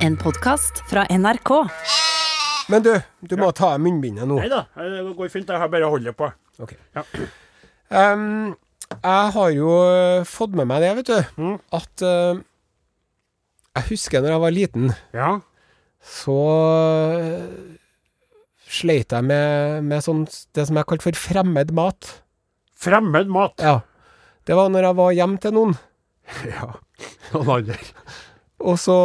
En podkast fra NRK. Men du, du må ta av munnbindet nå. Nei da, det går fint. Jeg har bare holdt det på. Ok. Ja. Um, jeg har jo eh, fått med meg det, vet du, Mm. at uh, Jeg husker når jeg var liten, Ja. så uh, sleit jeg med, med sånn det som jeg kalte for fremmed mat. Fremmed mat. Ja. Det var når jeg var hjemme til noen, Ja. Noen andre. Og så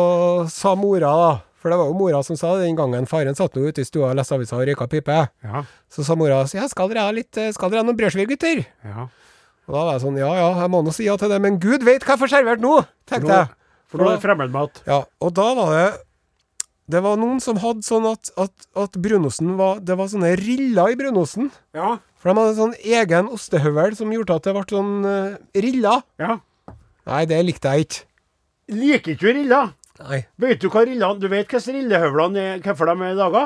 sa mora, da For det var jo mora som sa det den gangen faren satt nå ute i stua og leste avisa og røyka pipe. Ja. Så sa mora ja, skal dere ha litt eh, Skal dere ha noen brødskiver, gutter? ja. Og da var jeg sånn, ja ja, jeg må nå si ja til det, men gud vet hva jeg får servert nå, tenkte jeg. For nå er det fremmed mat. Ja, og da var det Det var noen som hadde sånn at, at, at brunosten var Det var sånne riller i brunosten. Ja. For de hadde sånn egen ostehøvel som gjorde at det ble sånn uh, riller. ja. Nei, det likte jeg ikke. Liker ikke du riller? Nei. Vet du hva rillene Du vet hvordan rillehøvlene er, hvorfor de er laga?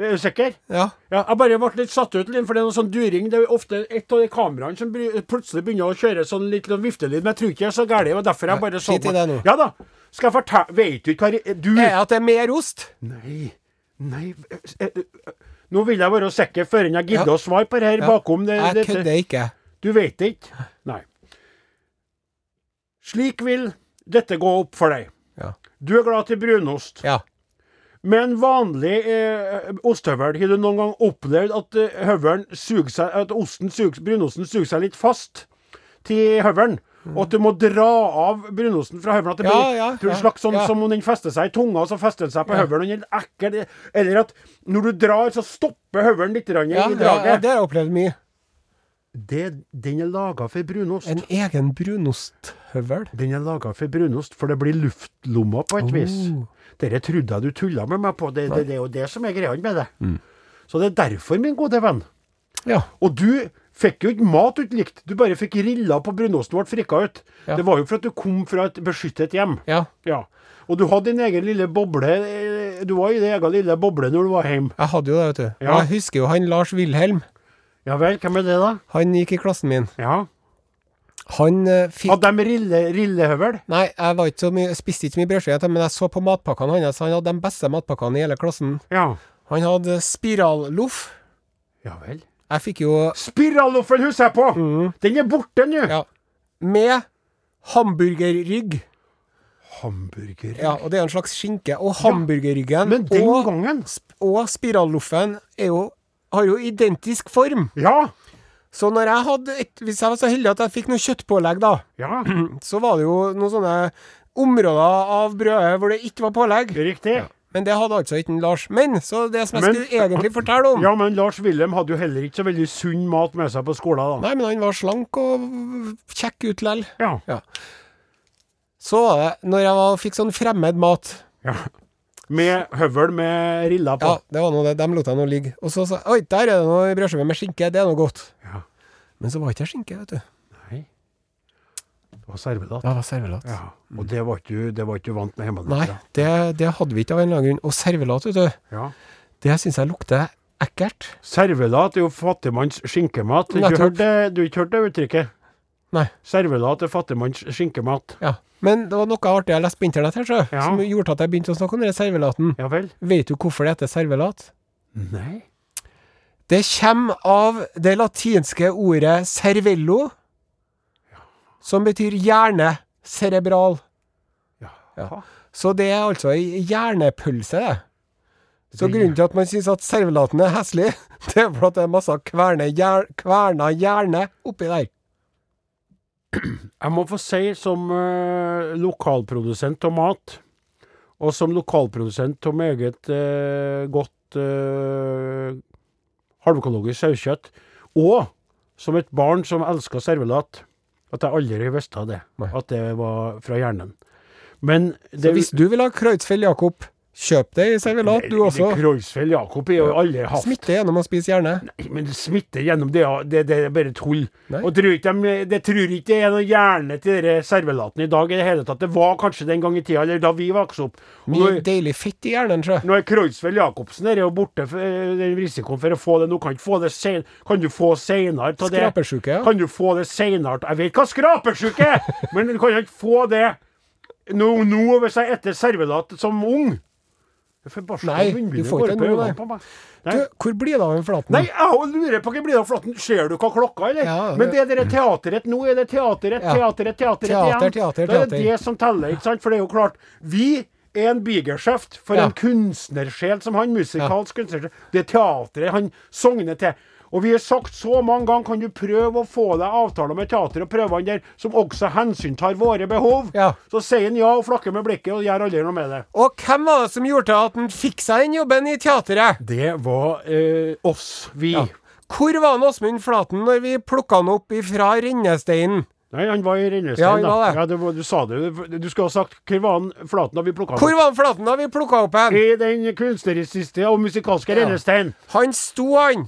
Er du sikker? Ja. Ja, jeg bare ble litt satt ut, Linn, for det er noe sånn during. Det er ofte et av de kameraene som plutselig begynner å kjøre sånn litt sånn viftelyd, men jeg tror ikke det er så gærent. Og derfor jeg bare så i det nå. Ja da. Skal jeg fortelle Vet du ikke hva Du Er at det er mer ost? Nei. Nei eh, eh, Nå vil jeg være sikker før jeg gidder Ja. å svare på det her Ja. bakom. Det, Jeg kødder ikke. Du vet ikke? Nei. Slik vil dette gå opp for deg. Ja. Du er glad til brunost. Ja. Med en vanlig eh, ostehøvel, har du noen gang opplevd at eh, høvelen suger seg At osten suger, brunosten suger seg litt fast til høvelen? Og at du må dra av brunosten fra høvelen? At det Ja, blir ja, ja, slags sånn ja. som om den fester seg i tunga, og så fester den seg på høvelen. er ekkel. Eller at når du drar, så stopper høvelen litt Ja, i ja, draget. ja, det har jeg opplevd mye. Det, den er laga for brunost. En egen brunosthøvel. Den er laga for brunost, for det blir luftlommer på et vis. Oh. Dette trodde jeg du tulla med meg på. Det, det, det er jo det som er greia med det. Mm. Så det er derfor, min gode venn. Ja. Og du fikk jo ikke mat ut likt, du bare fikk rilla på brunosten ble frikka ut. Ja. Det var jo for at du kom fra et beskyttet hjem. Ja. Ja. Og du hadde din egen lille boble. eh, Du var i din egen lille boble når du var hjemme. Jeg hadde jo det, vet du. Ja. Og Jeg husker jo han Lars Wilhelm. Ja vel, hvem er det, da? Han gikk i klassen min. Ja. Han eh, fikk Hadde de rille, rillehøvel? Nei, jeg var ikke så mye, spiste ikke så mye brødskive, men jeg så på matpakkene hans. Han hadde de beste matpakkene i hele klassen. Ja. Han hadde spiralloff. Ja vel. Jeg fikk jo Spiralloffen husker jeg på! Den er borte nå! Ja. Med hamburgerrygg. Hamburger. Ja, og det er en slags skinke. Og hamburgerryggen Men den og, gangen og spiralloffen er jo, har jo identisk form. Ja. Så når jeg hadde et, hvis jeg var så heldig at jeg fikk noe kjøttpålegg, da, Ja, så var det jo noen sånne områder av brødet hvor det ikke var pålegg. riktig. Men det hadde altså ikke Lars. Men så det som jeg Men- skulle egentlig fortelle om Ja, men Lars Wilhelm hadde jo heller ikke så veldig sunn mat med seg på skolen, da. Nei, men han var slank og kjekk ut lell. Ja. Så var det når jeg var, fikk sånn fremmed mat. ja. Med høvel med riller på. Ja, det var noe det. Dem lot jeg nå ligge. Og så sa jeg Oi, der er det noe brødskive med skinke. Det er noe godt. Ja. Men så var ikke jeg skinke, vet du. Nei. Det var servelat. Ja, Det var servelat. Ja. Og det var ikke du, vant med hjemme? Nei, det, det hadde vi ikke av en eller annen grunn. Og servelat, vet du, Ja. det syns jeg lukter ekkelt. Servelat er jo fattigmanns det, du har ikke hørt det uttrykket? Nei. Servelat er fattigmanns skinkemat. Ja. Men det var noe artig jeg leste på internett her, så, Ja. som gjorde at jeg begynte å snakke om den servelaten. Ja vel? Vet du hvorfor det heter servelat? Nei. Det kommer av det latinske ordet cervello, som betyr hjerne. Cerebral. Ja. Så det er altså ei hjernepølse, det. Så grunnen til at man syns at servelaten er heslig, det er for at det er masse kverna hjerne oppi der. Jeg må få si som eh, lokalprodusent av mat, og som lokalprodusent av meget eh, godt eh, halvøkologisk sauekjøtt, og som et barn som elsker servelat, at jeg aldri visste det. Nei. At det var fra hjernen. Men Så hvis du vil ha Kreutzfeldt Jakob, kjøp det i servelat, du også. Kreuzfeld Jakob er jo aldri hatt Smitte gjennom å spise hjerne. Men det gjennom det, det, det er bare tull. Nei. Og tror ikke de, det tror ikke det er noe hjerne til dere servelaten i dag i det hele tatt. Det var kanskje den gang i tida, eller da vi vokste opp. Mye deilig fett i hjernen, tror jeg. nå er Kreuzfeld Jacobsen er jo borte eh, den risikoen for å få det. Nå kan, få det sen, kan du få seinere av det? Skrapersjuke, ja. Kan du få det seinere? Jeg vet hva skrapersjuke er, men du kan ikke få det nå, nå hvis jeg etter servelat som ung Jeg får bare slå Nei, du får ikke noe. Nei. Du, hvor blir det av en flaten? Nei, jeg lurer på hva blir det av flaten. Ser du hva klokka er, eller? Ja, Men det er det teateret. Nå er det teateret, Ja. teateret, teateret Teater, igjen. teater, teater. er det er det som teller, ikke sant? For det er jo klart. Vi er en bigeskjeft for Ja. en kunstnersjel som han, musikalsk kunstnersjel. Det teatret han sogner til. Og vi har sagt så mange ganger, kan du prøve å få deg avtaler med teater og prøvene der, som også hensyntar våre behov? Ja. Så sier han ja og flakker med blikket og gjør aldri noe med det. Og hvem var det som gjorde at han fikk seg den jobben i teateret? Det var eh, oss, vi. Ja. Hvor var han Åsmund Flaten når vi plukka han opp ifra rennesteinen? Nei, han var i Rennestein, Ja, han da. var det. Ja, det var, du sa det. Du skulle ha sagt hvor var han Flaten da vi plukka Hvor opp? var han Flaten da vi plukka opp han? I den kunstnerisiste og musikalske Ja. Rennestein. Han sto han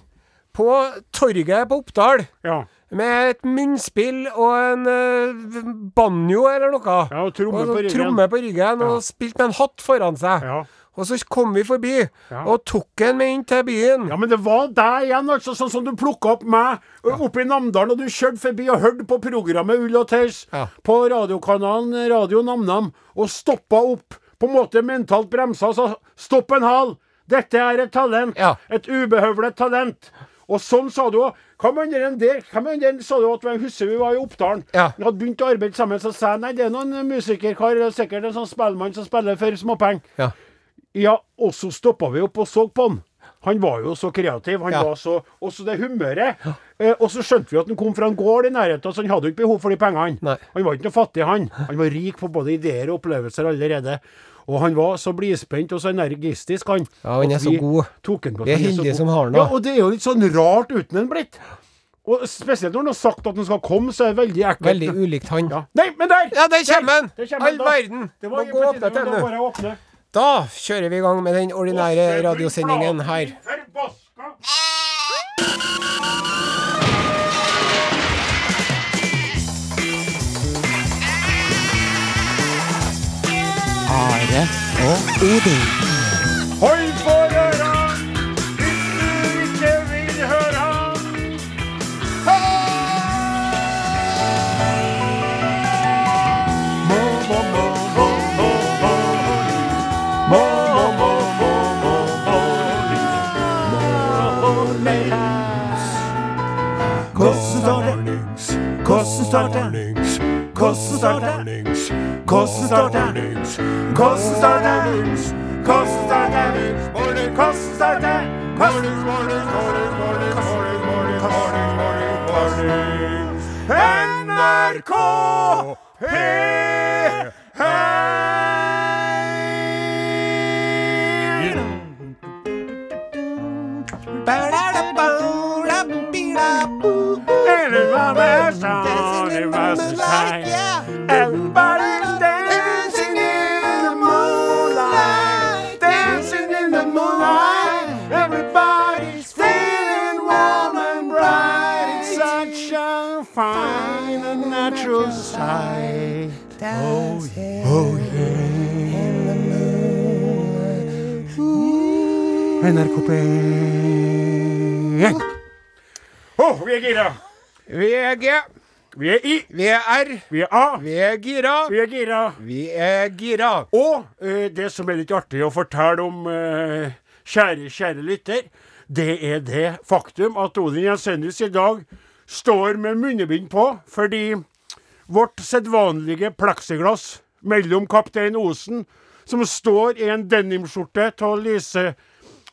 på torget på Oppdal Ja. med et munnspill og en uh, banjo eller noe. ja, og tromme og på ryggen. tromme på ryggen Ja. og spilt med en hatt foran seg. Ja. Og så kom vi forbi Ja. og tok han med inn til byen. ja, men det var deg igjen, altså. Sånn som du plukka opp meg oppe i Namdalen, og du kjørte forbi og hørte på programmet Ull og tøys Ja. på radiokanalen Radio Namnam, og stoppa opp, på en måte mentalt bremsa og sa stopp en hal. Dette er et talent. Ja. Et ubehøvlet talent. Og sånn sa du òg. Hva med den der? Hvem med den sa du at jeg husker vi var i Oppdalen? Ja. Vi hadde begynt å arbeide sammen, så sa jeg nei, det er noen musikerkar, sikkert en sånn spellemann som spiller for småpenger. Ja. Ja, og så stoppa vi opp og så på han. Han var jo så kreativ. Han Ja. var så Også det humøret. Eh, og så skjønte vi at han kom fra en gård i nærheten, så han hadde jo ikke behov for de pengene. Nei. Han var ikke noe fattig, han. Han var rik på både ideer og opplevelser allerede. Og han var så blidspent og så energistisk, han. Ja, han er så god. Vi er heldige som har han, Ja, og det er jo litt sånn rart uten en blitt. Og spesielt når han har sagt at han skal komme, så er det veldig ekkelt. Veldig ulikt han. Ja. Nei, men der! Ja, der kommer han! All verden! Det Må var gå og åpne åpne. Da kjører vi i gang med den ordinære radiosendingen her. Forbaska. Are og Odin. Hoi for det? Hvordan står det? NRK P1. Oh, vi er gira. Vi er G, Vi er I. vi er R, Vi er A. vi er gira, Vi er gira. vi er gira. Og eh, det som er litt artig å fortelle om, eh, kjære, kjære lytter, det er det faktum at Odin Jensenius i dag står med munnebind på fordi vårt sedvanlige pleksiglass mellom Kaptein Osen, som står i en denimskjorte av lyse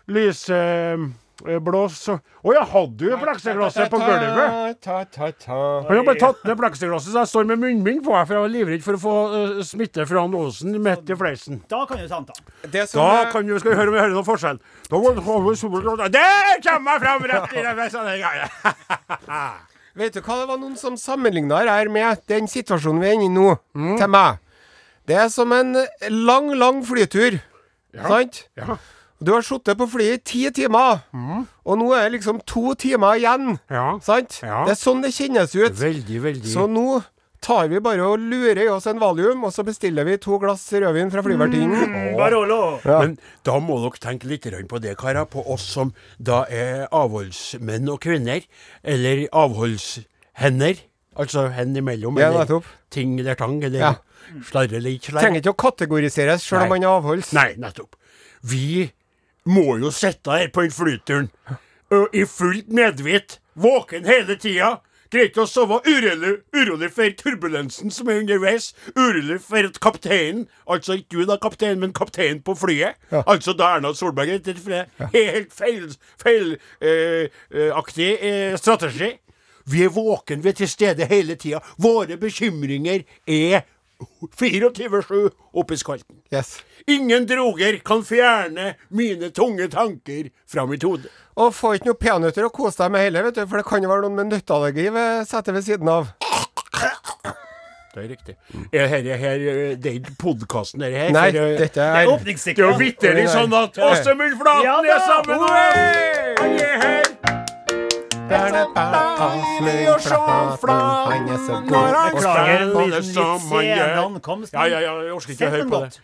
lyseblås Å jeg hadde jo pleksiglasset på gulvet? Ta, ta, ta. Han har bare tatt ned pleksiglasset, så jeg står med munnbind på, for jeg var livredd for å få eh, smitte fra han Osen midt i fleisen. Da kan du som Da er- kan du, skal vi høre om vi hører noen forskjell. Da Der kommer jeg fram rett i det! der greie. Vet du hva det var noen som sammenligna her med den situasjonen vi er inne i nå, Mm. til meg? Det er som en lang, lang flytur. Sant? Ja. Du har sittet på flyet i ti timer, og nå er det liksom to timer igjen. Ja. Sant? Ja. Det er sånn det kjennes ut. Veldig, veldig. Så nå tar vi bare og lurer i oss en valium, og så bestiller vi to glass rødvin fra flyvertinnen. Barolo. Men da må dere tenke litt på det, karer. På oss som da er avholdsmenn og -kvinner. Eller avholdshender. Altså hen imellom. Ja, eller ting eller tang, eller Ja. slarre eller ikke slarre. Trenger ikke å kategoriseres sjøl om man er avholds. Nei, nettopp. Vi må jo sitte her på den flyturen i fullt medvitt, våken hele tida. Greit å sove urolig, urolig for turbulensen som er underveis. Urolig for at kapteinen, altså ikke du da, kaptein, men kapteinen på flyet, Ja. altså da Erna Solberg er for det helt feil, feilaktig eh, strategi. Vi er våken, vi er til stede hele tida. Våre bekymringer er 24-7 oppe i skolten. Yes. Ingen droger kan fjerne mine tunge tanker fra mitt hode. Og få ikke noe peanøtter å kose deg med heller, vet du, for det kan jo være noen med nøtteallergi ved setet ved siden av. Det er riktig. Er her, her, det er ikke podkasten her? her Nei, for, eh, dette Det er er Det er jo vitterlig sånn at Åse Flaten Ja er sammen med oss! Han er her! Han er så Når han sen gjør. ankomst. Ja, ja, ja, jeg orker ikke å høre på det.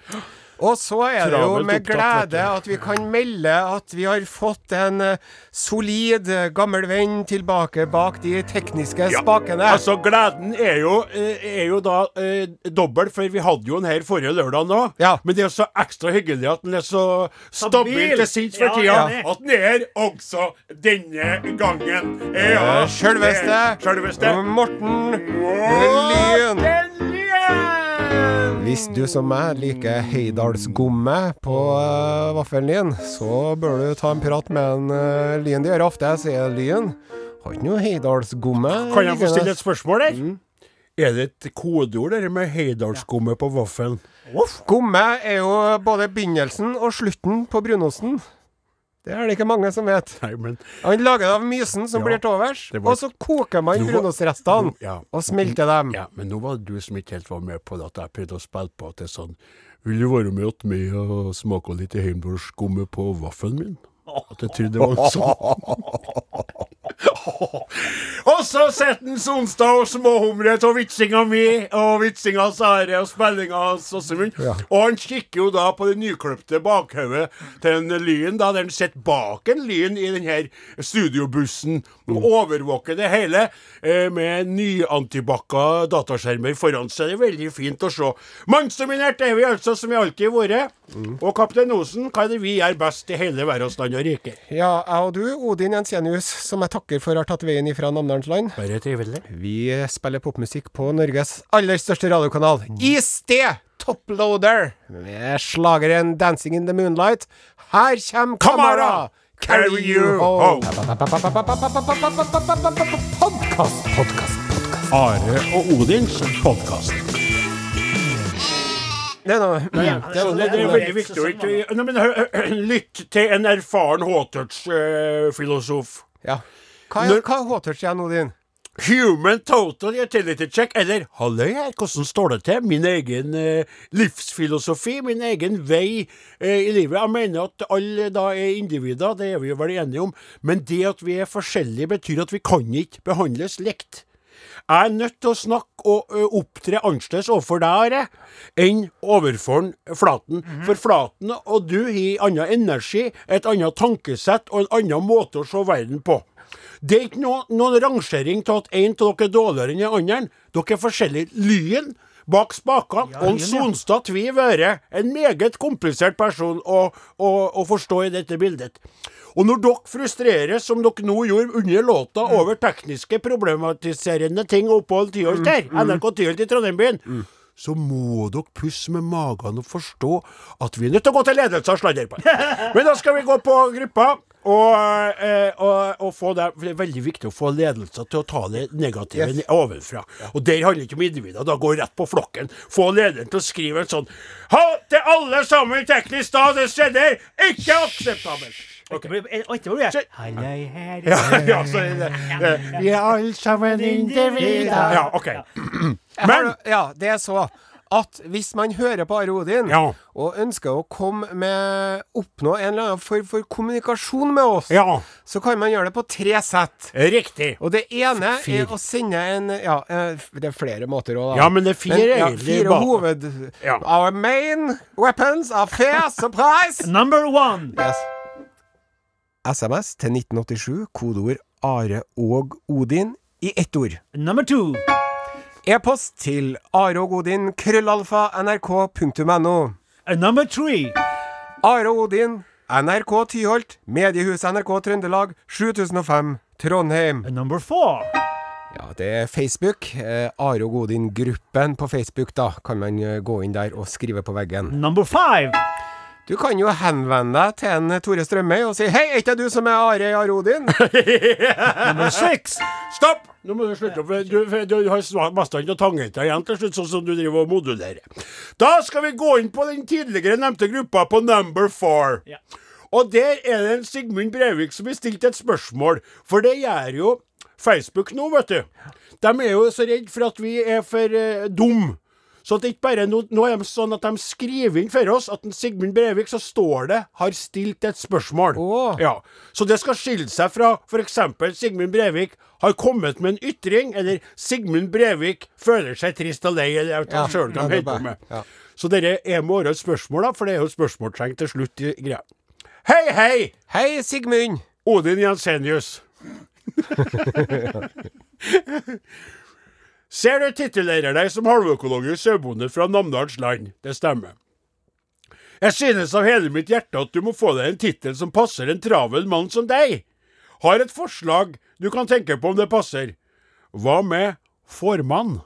Og så er det jo med glede at vi kan melde at vi har fått en eh, solid eh, gammel venn tilbake bak de tekniske spakene. Ja. Altså, gleden er jo, eh, er jo da eh, dobbel, for vi hadde jo den her forrige lørdag nå. Ja. Men det er så ekstra hyggelig at den er så stabil til sinns for tida. Ja, At den er også denne gangen. Ja, Sjølveste. Morten Lyn! Hvis du som meg liker Heidalsgomme på uh, vaffelen din, så bør du ta en prat med en uh, Lyn. Det gjør jeg ofte. Jeg sier Lyn. Har ikke noe Heidalsgomme. Kan jeg få stille et spørsmål der? Mm. Er det et kodeord, det med heidalsgomme på vaffelen? Gomme er jo både begynnelsen og slutten på brunosten. Det er det ikke mange som vet. Nei, men Han lager det av mysen som Ja, blir til overs, og så koker man brunostrestene ja. og smelter dem. Ja, men nå var det du som ikke helt var med på det, at jeg prøvde å spille på at det er sånn Vil du være med meg og smake litt heimdalsskumme på vaffelen min? At jeg trodde det var sånn. og så sitter onsdag og småhumrer av vitsinga mi og vitsinga hans Are og spillinga hans Åsemund. Ja. Og han kikker jo da på det nykløpte bakhodet til en Lyn, da, der han sitter bak en Lyn i den her studiobussen og overvåker det hele eh, med nyantibakka dataskjermer foran seg. Det er veldig fint å se. Mannsdominert er vi altså, som vi alltid har vært. Og Kaptein Osen, hva er det vi gjør best i hele verdensland og rike? Ja, jeg og du, Odin Jensenius, som jeg takker for har tatt veien ifra Namdalens land. Bare trivelig. Vi spiller popmusikk på Norges aller største radiokanal. I sted Toploader med slageren 'Dancing in the Moonlight'. Her kommer Kamara! Carry you home. Podkast, podkast, podkast. Are og Odins podkast. Det er noe Det, det, det er veldig viktig å ikke Nei, men Lytt til en erfaren Hawtouch-filosof. Ja. Hva er, hva er H-touch igjen, Odin? Human total utility check, eller halløy her, hvordan står det til? Min egen eh, livsfilosofi, min egen vei eh, i livet. Jeg mener at alle da er individer, det er vi jo vel enige om, men det at vi er forskjellige, betyr at vi kan ikke behandles likt. Er nødt til å snakke og opptre annerledes overfor deg, Are, enn overfor Flaten. For Flaten og du har annen energi, et annet tankesett og en annen måte å se verden på. Det er ikke noe, noen rangering til at en av dere er dårligere enn den andre. Dere er forskjellige. Lyn bak spakene og en Sonstad Vi Øre. En meget komplisert person å, å, å forstå i dette bildet. Og når dere frustreres, som dere nå gjorde under låta, over tekniske problematiserende ting og opphold Tyholt her, NRK Tyholt i Trondheim-byen, så må dere pusse med magen og forstå at vi er nødt til å gå til ledelse og sladre på. Men da skal vi gå på gruppa. Og, eh, og, og få det, for det er veldig viktig å få ledelser til å ta det negative Yes. ovenfra. Og der handler det ikke om individer. Da går rett på flokken. Få lederen til å skrive en sånn Ha til alle sammen teknisk da, det skjedde ikke akseptabelt. Og ikke blir jeg Halløy her er det, vi er alle sammen individer. Ja, OK. Men Ja, det er så at hvis man hører på Are Odin Ja. og ønsker å komme med oppnå en eller annen form for kommunikasjon med oss, Ja, så kan man gjøre det på tre sett. riktig. Og det ene Fyr. er å sende en Ja, eh, det er flere måter òg, da. Ja, men det er fire ja, fire bak- hoved... Ja. Our main weapons are fair surprise! Number one. Yes. SMS til 1987, kodeord Are og Odin i ett ord. Number two. E-post til areogodin krøllalfa nrk.no. And number three. Are Odin, NRK Tyholt, Mediehuset NRK Trøndelag, 7005, Trondheim. Nummer number four. Ja, det er Facebook. Eh, Are og Odin-gruppen på Facebook, da. Kan man eh, gå inn der og skrive på veggen. Number five. Du kan jo henvende deg til en Tore Strømøy og si 'Hei, er ikke det du som er Are Jarodin?' Nummer seks. Stopp! Nå må du slutte, opp. du, du har bestandig og tangenter igjen til slutt, sånn som du driver og modulerer. Da skal vi gå inn på den tidligere nevnte gruppa på number four. Ja. Og der er det en Sigmund Breivik som har stilt et spørsmål, for det gjør jo Facebook nå, vet du. De er jo så redd for at vi er for uh, dum. Så det er ikke bare no, nå er de sånn at de skriver inn for oss at en Sigmund Breivik, så står det 'har stilt et spørsmål'. Oh. Ja, Så det skal skille seg fra f.eks. Sigmund Brevik har kommet med en ytring, eller Sigmund Brevik føler seg trist og lei, eller jeg vet sjøl de ja, det er holder på med. ja. Så dere er med årets spørsmål, da, for det er jo spørsmålstegn til slutt i greia. Hei, hei! Hei, Sigmund! Odin Jensenius. Ser du titulerer deg som halvøkologisk sauebonde fra Namdalens land. Det stemmer. Jeg synes av hele mitt hjerte at du må få deg en tittel som passer en travel mann som deg. Har et forslag du kan tenke på om det passer. Hva med formann?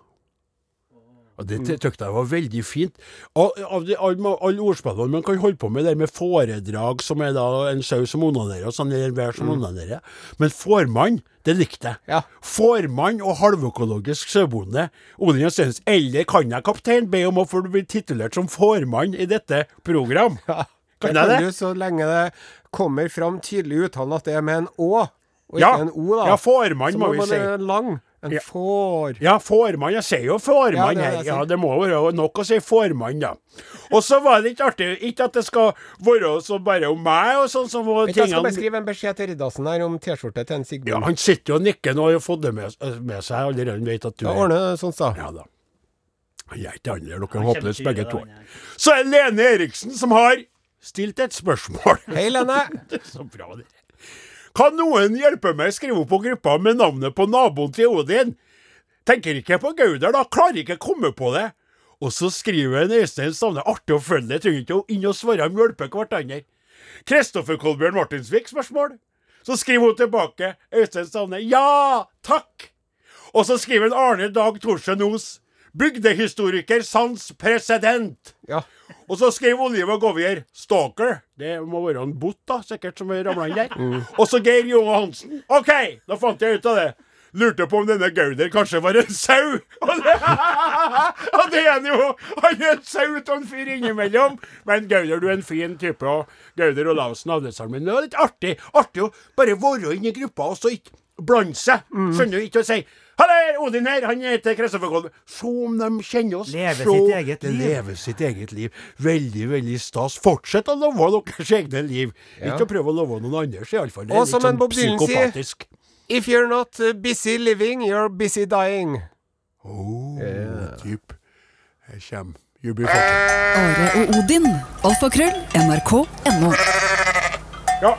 Og Det syntes jeg var veldig fint. Av de, alle, all ordspillene man kan holde på med, det med foredrag, som er da en sau som onanerer, og sånn, vær som onanerer. Men formann, det likte jeg. Ja. Formann og halvøkologisk sauebonde. Eller kan jeg, kaptein, be om å få bli titulert som formann i dette program? Det Kan jeg du så lenge det kommer fram tydelig i uttalen at det er med en Å, og Ja. ikke en O, da. Ja, formann, Så må vi si. lang. En Ja. får. Ja, formann. Jeg sier jo formann Ja, det er her. Ja, det må være nok å si formann, da. Og så var det ikke artig Ikke at det skal være så bare om meg og sånn som var tingene Jeg skal bare skrive en beskjed til Riddarsen her om T-skjorte til en Sigmund. ja, Han sitter jo og nikker nå og har fått det med, med seg allerede. Han vet at du Da er det sånn, sa. Ja da. Han er ikke andre. Dere er Han håpløse begge to. Så er det Lene Eriksen som har stilt et spørsmål. Hei, Lene. Det er så bra, det. Kan noen hjelpe meg å skrive opp på gruppa med navnet på naboen til Odin? Tenker ikke på Gauder, da. Klarer ikke å komme på det. Og så skriver en Øystein Stavne artig å følge det. Trenger ikke inn og svare, de hjelper hverandre. Kristoffer Kolbjørn Martinsvik spørsmål. Så skriver hun tilbake, Øystein Stavne, ja, takk. Og så skriver en Arne Dag Torsen Os, bygdehistoriker sans president. Ja. Og så skrev Oliver Govier 'Stalker'. Det må være en bot, da, sikkert, som ramla inn der. Og så Geir Joe Hansen. OK, da fant jeg ut av det. Lurte på om denne Gauder kanskje var en sau. Og det, og det er han jo! Han er en sau av en fyr innimellom. Men Gauder, du er en fin type. Og Gauder Olavsen, avløseren min. Det var litt artig. Artig å bare være inne i gruppa og så ikke blande seg. Skjønner du? Ikke å si Halla, Odin her, han heter Kristoffer Kolbe. om de kjenner oss. Leve Så sitt eget liv. Leve sitt eget liv. Veldig, veldig stas. Fortsett å love deres egne liv. Ja. Ikke å prøve å love noen andres, iallfall. Det Og er litt som en sånn Bob Dylan sier-. If you're not uh, busy living, you're busy dying. Oh, typ. Her kommer You'll Be Fucking. Are og Odin. Alfakrøll. NRK.no. Ja,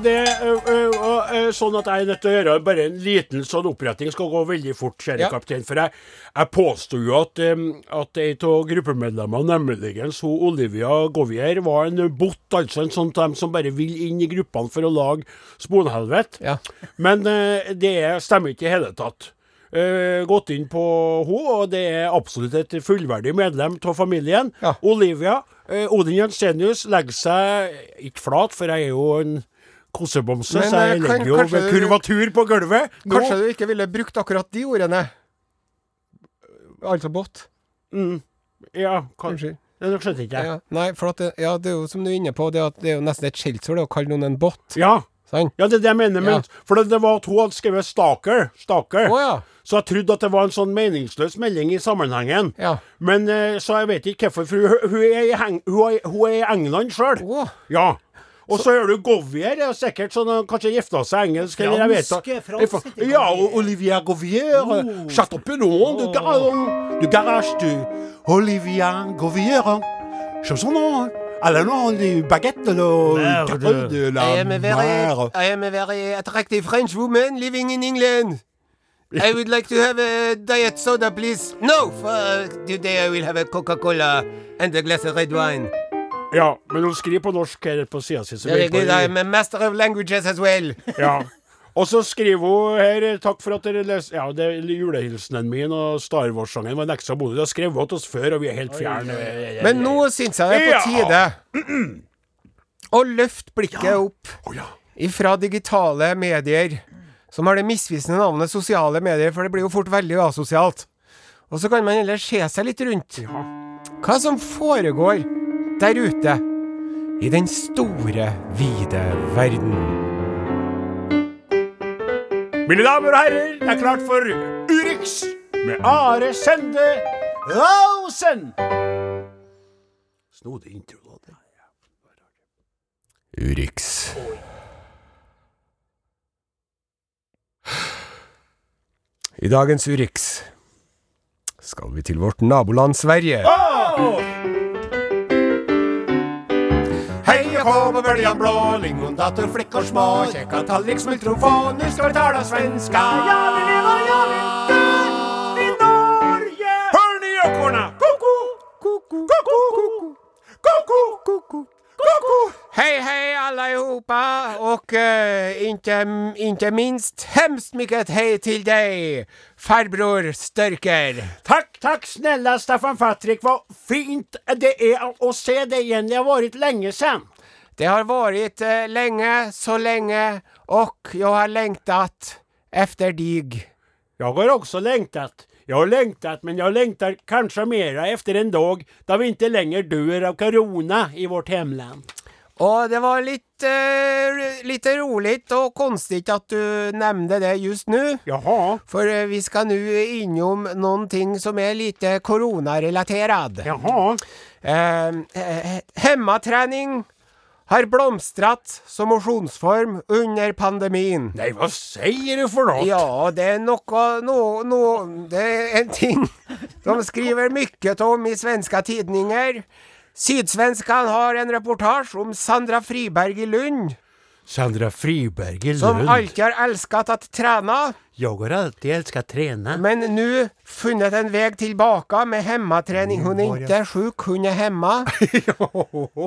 det er sånn at jeg er nødt til å gjøre bare en liten sånn oppretting. Skal gå veldig fort, kjære Ja. kaptein. For jeg, jeg påsto jo at, at ei av gruppemedlemmene, nemlig hun Olivia Govier, var en bot. Altså en sånn dem som bare vil inn i gruppene for å lage sponhelvete. Ja. Men det er- stemmer ikke i hele tatt. Uh, gått inn på henne, og det er absolutt et fullverdig medlem av familien. Ja. Olivia. Eh, Odin Jensenius legger seg ikke flat, for jeg er jo en kosebamse, så jeg eh, kan- legger jo du- kurvatur på gulvet. Nå- Kanskje du ikke ville brukt akkurat de ordene? Altså båt. Ja, kanskje. Unnskyld. det skjønte ikke jeg. Ja. Nei, for at det, ja, det er jo som du er inne på, det, det er jo nesten et skjellsord å kalle noen en bot. Ja. Sant? Ja, det er det jeg mener. Men, Ja. For det, det var at hun hadde skrevet 'stalker'. stalker. Oh, ja. Så jeg trodde at det var en sånn meningsløs melding i sammenhengen. Ja. Men eh, Så jeg vet ikke hvorfor, for hun, hun, er, i heng, hun, er, hun er i England sjøl. Ja. Og så, hører du Govier, er sikkert sånn han kanskje gifta seg engelsk. eller jeg vet da- fransk Ja, Olivier Olivia Govier. Oh. Chateaupenon du, gar- du garage du Olivia Govier. Som sånn nå. Eller noe de baguette eller Merde. de la I am a very, mer. I am a very attractive French woman living in England. I would like to have a diet soda, please. No, for today I will have a Coca-Cola and a glass of red wine. Ja, men hun skriver på norsk her på sida si. Very good, I'm a master of languages as well. Ja. Og så skriver hun her Takk for at dere leser Ja, det er julehilsenen min og Star Wars-sangen var en ekstra bonus. Det har skrevet til oss før, og vi er helt fjerne. Men nå syns jeg det er på tide å løfte blikket opp oh, ja. ifra digitale medier, som har det misvisende navnet sosiale medier, for det blir jo fort veldig asosialt. Og så kan man heller se seg litt rundt. Hva som foregår der ute i den store, vide verden. Mine damer og herrer, det er klart for Urix med Are Sende Rausen! Snodig intro, da. Urix. I dagens Urix skal vi til vårt naboland Sverige. Hei kå på bøljan blå, lingondator, flickor små, käka tallrik, smultron få, nu ska vi tala svenska. Ja, vi lever, ja, vi dör i Norge. Hör ni ekorna? Koko, koko, koko, koko, koko, koko. Hej hej allihopa och uh, inte, inte minst hemskt mycket hej till dig farbror Störker. Tack, tack snälla Staffan Patrik. Vad fint det är att se dig igen. Det har varit länge sedan. Det har varit eh, länge, så länge och jag har längtat efter dig. Jag har också längtat. Jag har längtat, men jag längtar kanske mera efter en dag då vi inte längre dör av corona i vårt hemland. Och det var lite, eh, lite roligt och konstigt att du nämnde det just nu. Jaha, För vi vi ska nu inom någonting som är lite coronarelaterad. jaha. Eh, eh, hemmaträning har blomstret som motionsform under pandemien. Nei, hva sier du for noe? Ja, det er noe, noe, noe det er en ting de skriver mye om i svenske tidninger. Sydsvenskan har en reportasje om Sandra Friberg i Lund, Sandra Friberg i som alltid har elsket å träna, Jag har alltid älskat träna. men nu funnet en väg tillbaka med hemmaträning. Hon är inte sjuk, hon är hemma.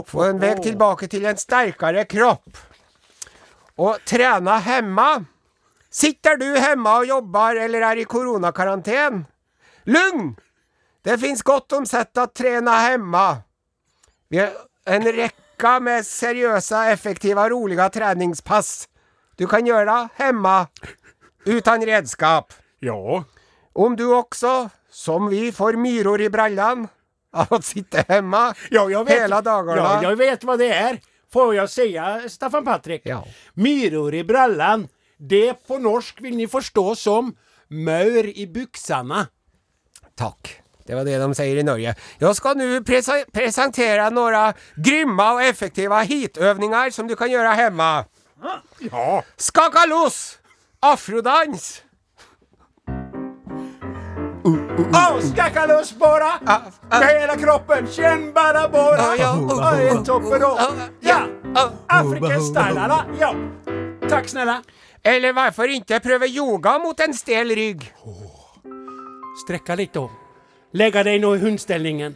Få en väg tillbaka till en starkare kropp. Och träna hemma. Sitter du hemma och jobbar eller är i coronakarantän? Lugn! Det finns gott om sätt att träna hemma. Vi har en räcka med seriösa, effektiva, roliga träningspass. Du kan göra hemma utan redskap. Ja, Om du också, som vi, får myror i brallan av att sitta hemma ja jag vet. hela dagarna. Ja, jag vet vad det är. Får jag säga, Staffan Patrik? Ja. Myror i brallan. Det på norsk vill ni förstå som maur i buksene. Tack. Det var det de sier i Norge. Jag ska nu presa- presentera några grymma och effektiva hitövningar som du kan göra hemma. Ja. Skaka loss! Afrodans! Åh, skacka loss bara! Med hela kroppen, känn bara bara! Ja, ja. Är toppen! Ja! African. Ja! Tack snälla! Eller varför inte pröva yoga mot en stel rygg? Sträcka lite då. Lägga dig nå i hundställningen.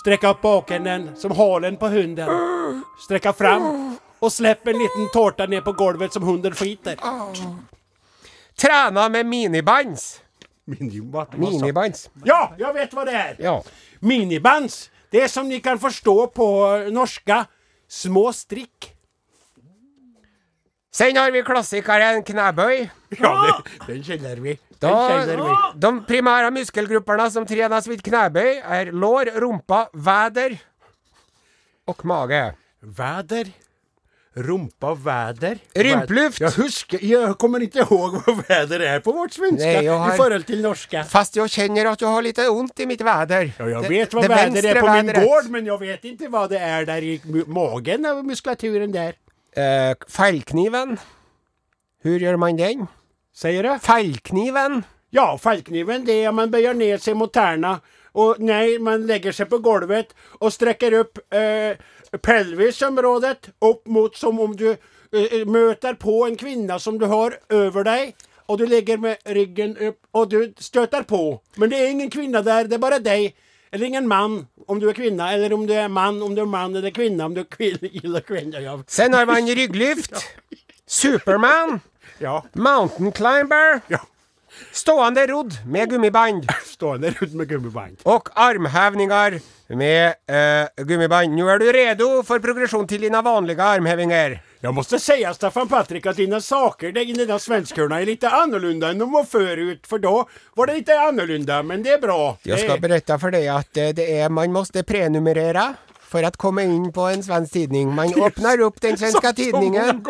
Sträcka upp bakänden som halen på hunden. Sträcka fram och släpp en liten tårta ner på golvet som hunden skiter. Träna med minibands. Minibands. Ja, jag vet vad det är. Ja. Minibands. Det är som ni kan förstå på norska, små strick. Sen har vi klassikeren knæbøy. Ja, det, den kjenner vi. Da, de primære muskelgruppene som trenes vid knæbøy, er lår, rumpa, väder og mage. Väder. Rumpa, väder. Rympluft. Jeg husker, jeg kommer ikke ihåg hva väder er på vårt svenska Nei, har- i forhold til norska. Fast jeg kjenner at jeg har litt vondt i mitt väder. Ja, jeg vet hva vänstre är på min gård, men jeg vet ikke hva det er der i magen av muskulaturen där. Eh, feilkniven. Hur gjør man den? Sier du? Feilkniven? Ja, feilkniven det är man bøyer ned seg mot tærne. Og nej, man legger seg på golvet og strekker opp eh, pelvisområdet opp mot som om du eh, møter på en kvinne som du har over deg. og du ligger med ryggen opp, og du støter på. Men det er ingen kvinne der, det er bare deg. Eller ingen mann, om du er kvinne, eller om du er mann, om du er mann eller kvinne, om du er kvinne eller kvinne. Ja. Sen har man rygglyft, Superman, ja. Mountain Climber, ja. stående rodd med gummiband Stående rodd med gummiband. og armhevninger med uh, gummiband. Nå er du redo for progresjon til dine vanlige armhevinger. Jag måste säga Staffan Patrik att dina saker, i dina svenskhörna är lite annorlunda än de var förut. För då var det lite annorlunda, men det är bra. Jag ska berätta för dig att eh, det är, man måste prenumerera för att komma in på en svensk tidning. Man öppnar upp den svenska tidningen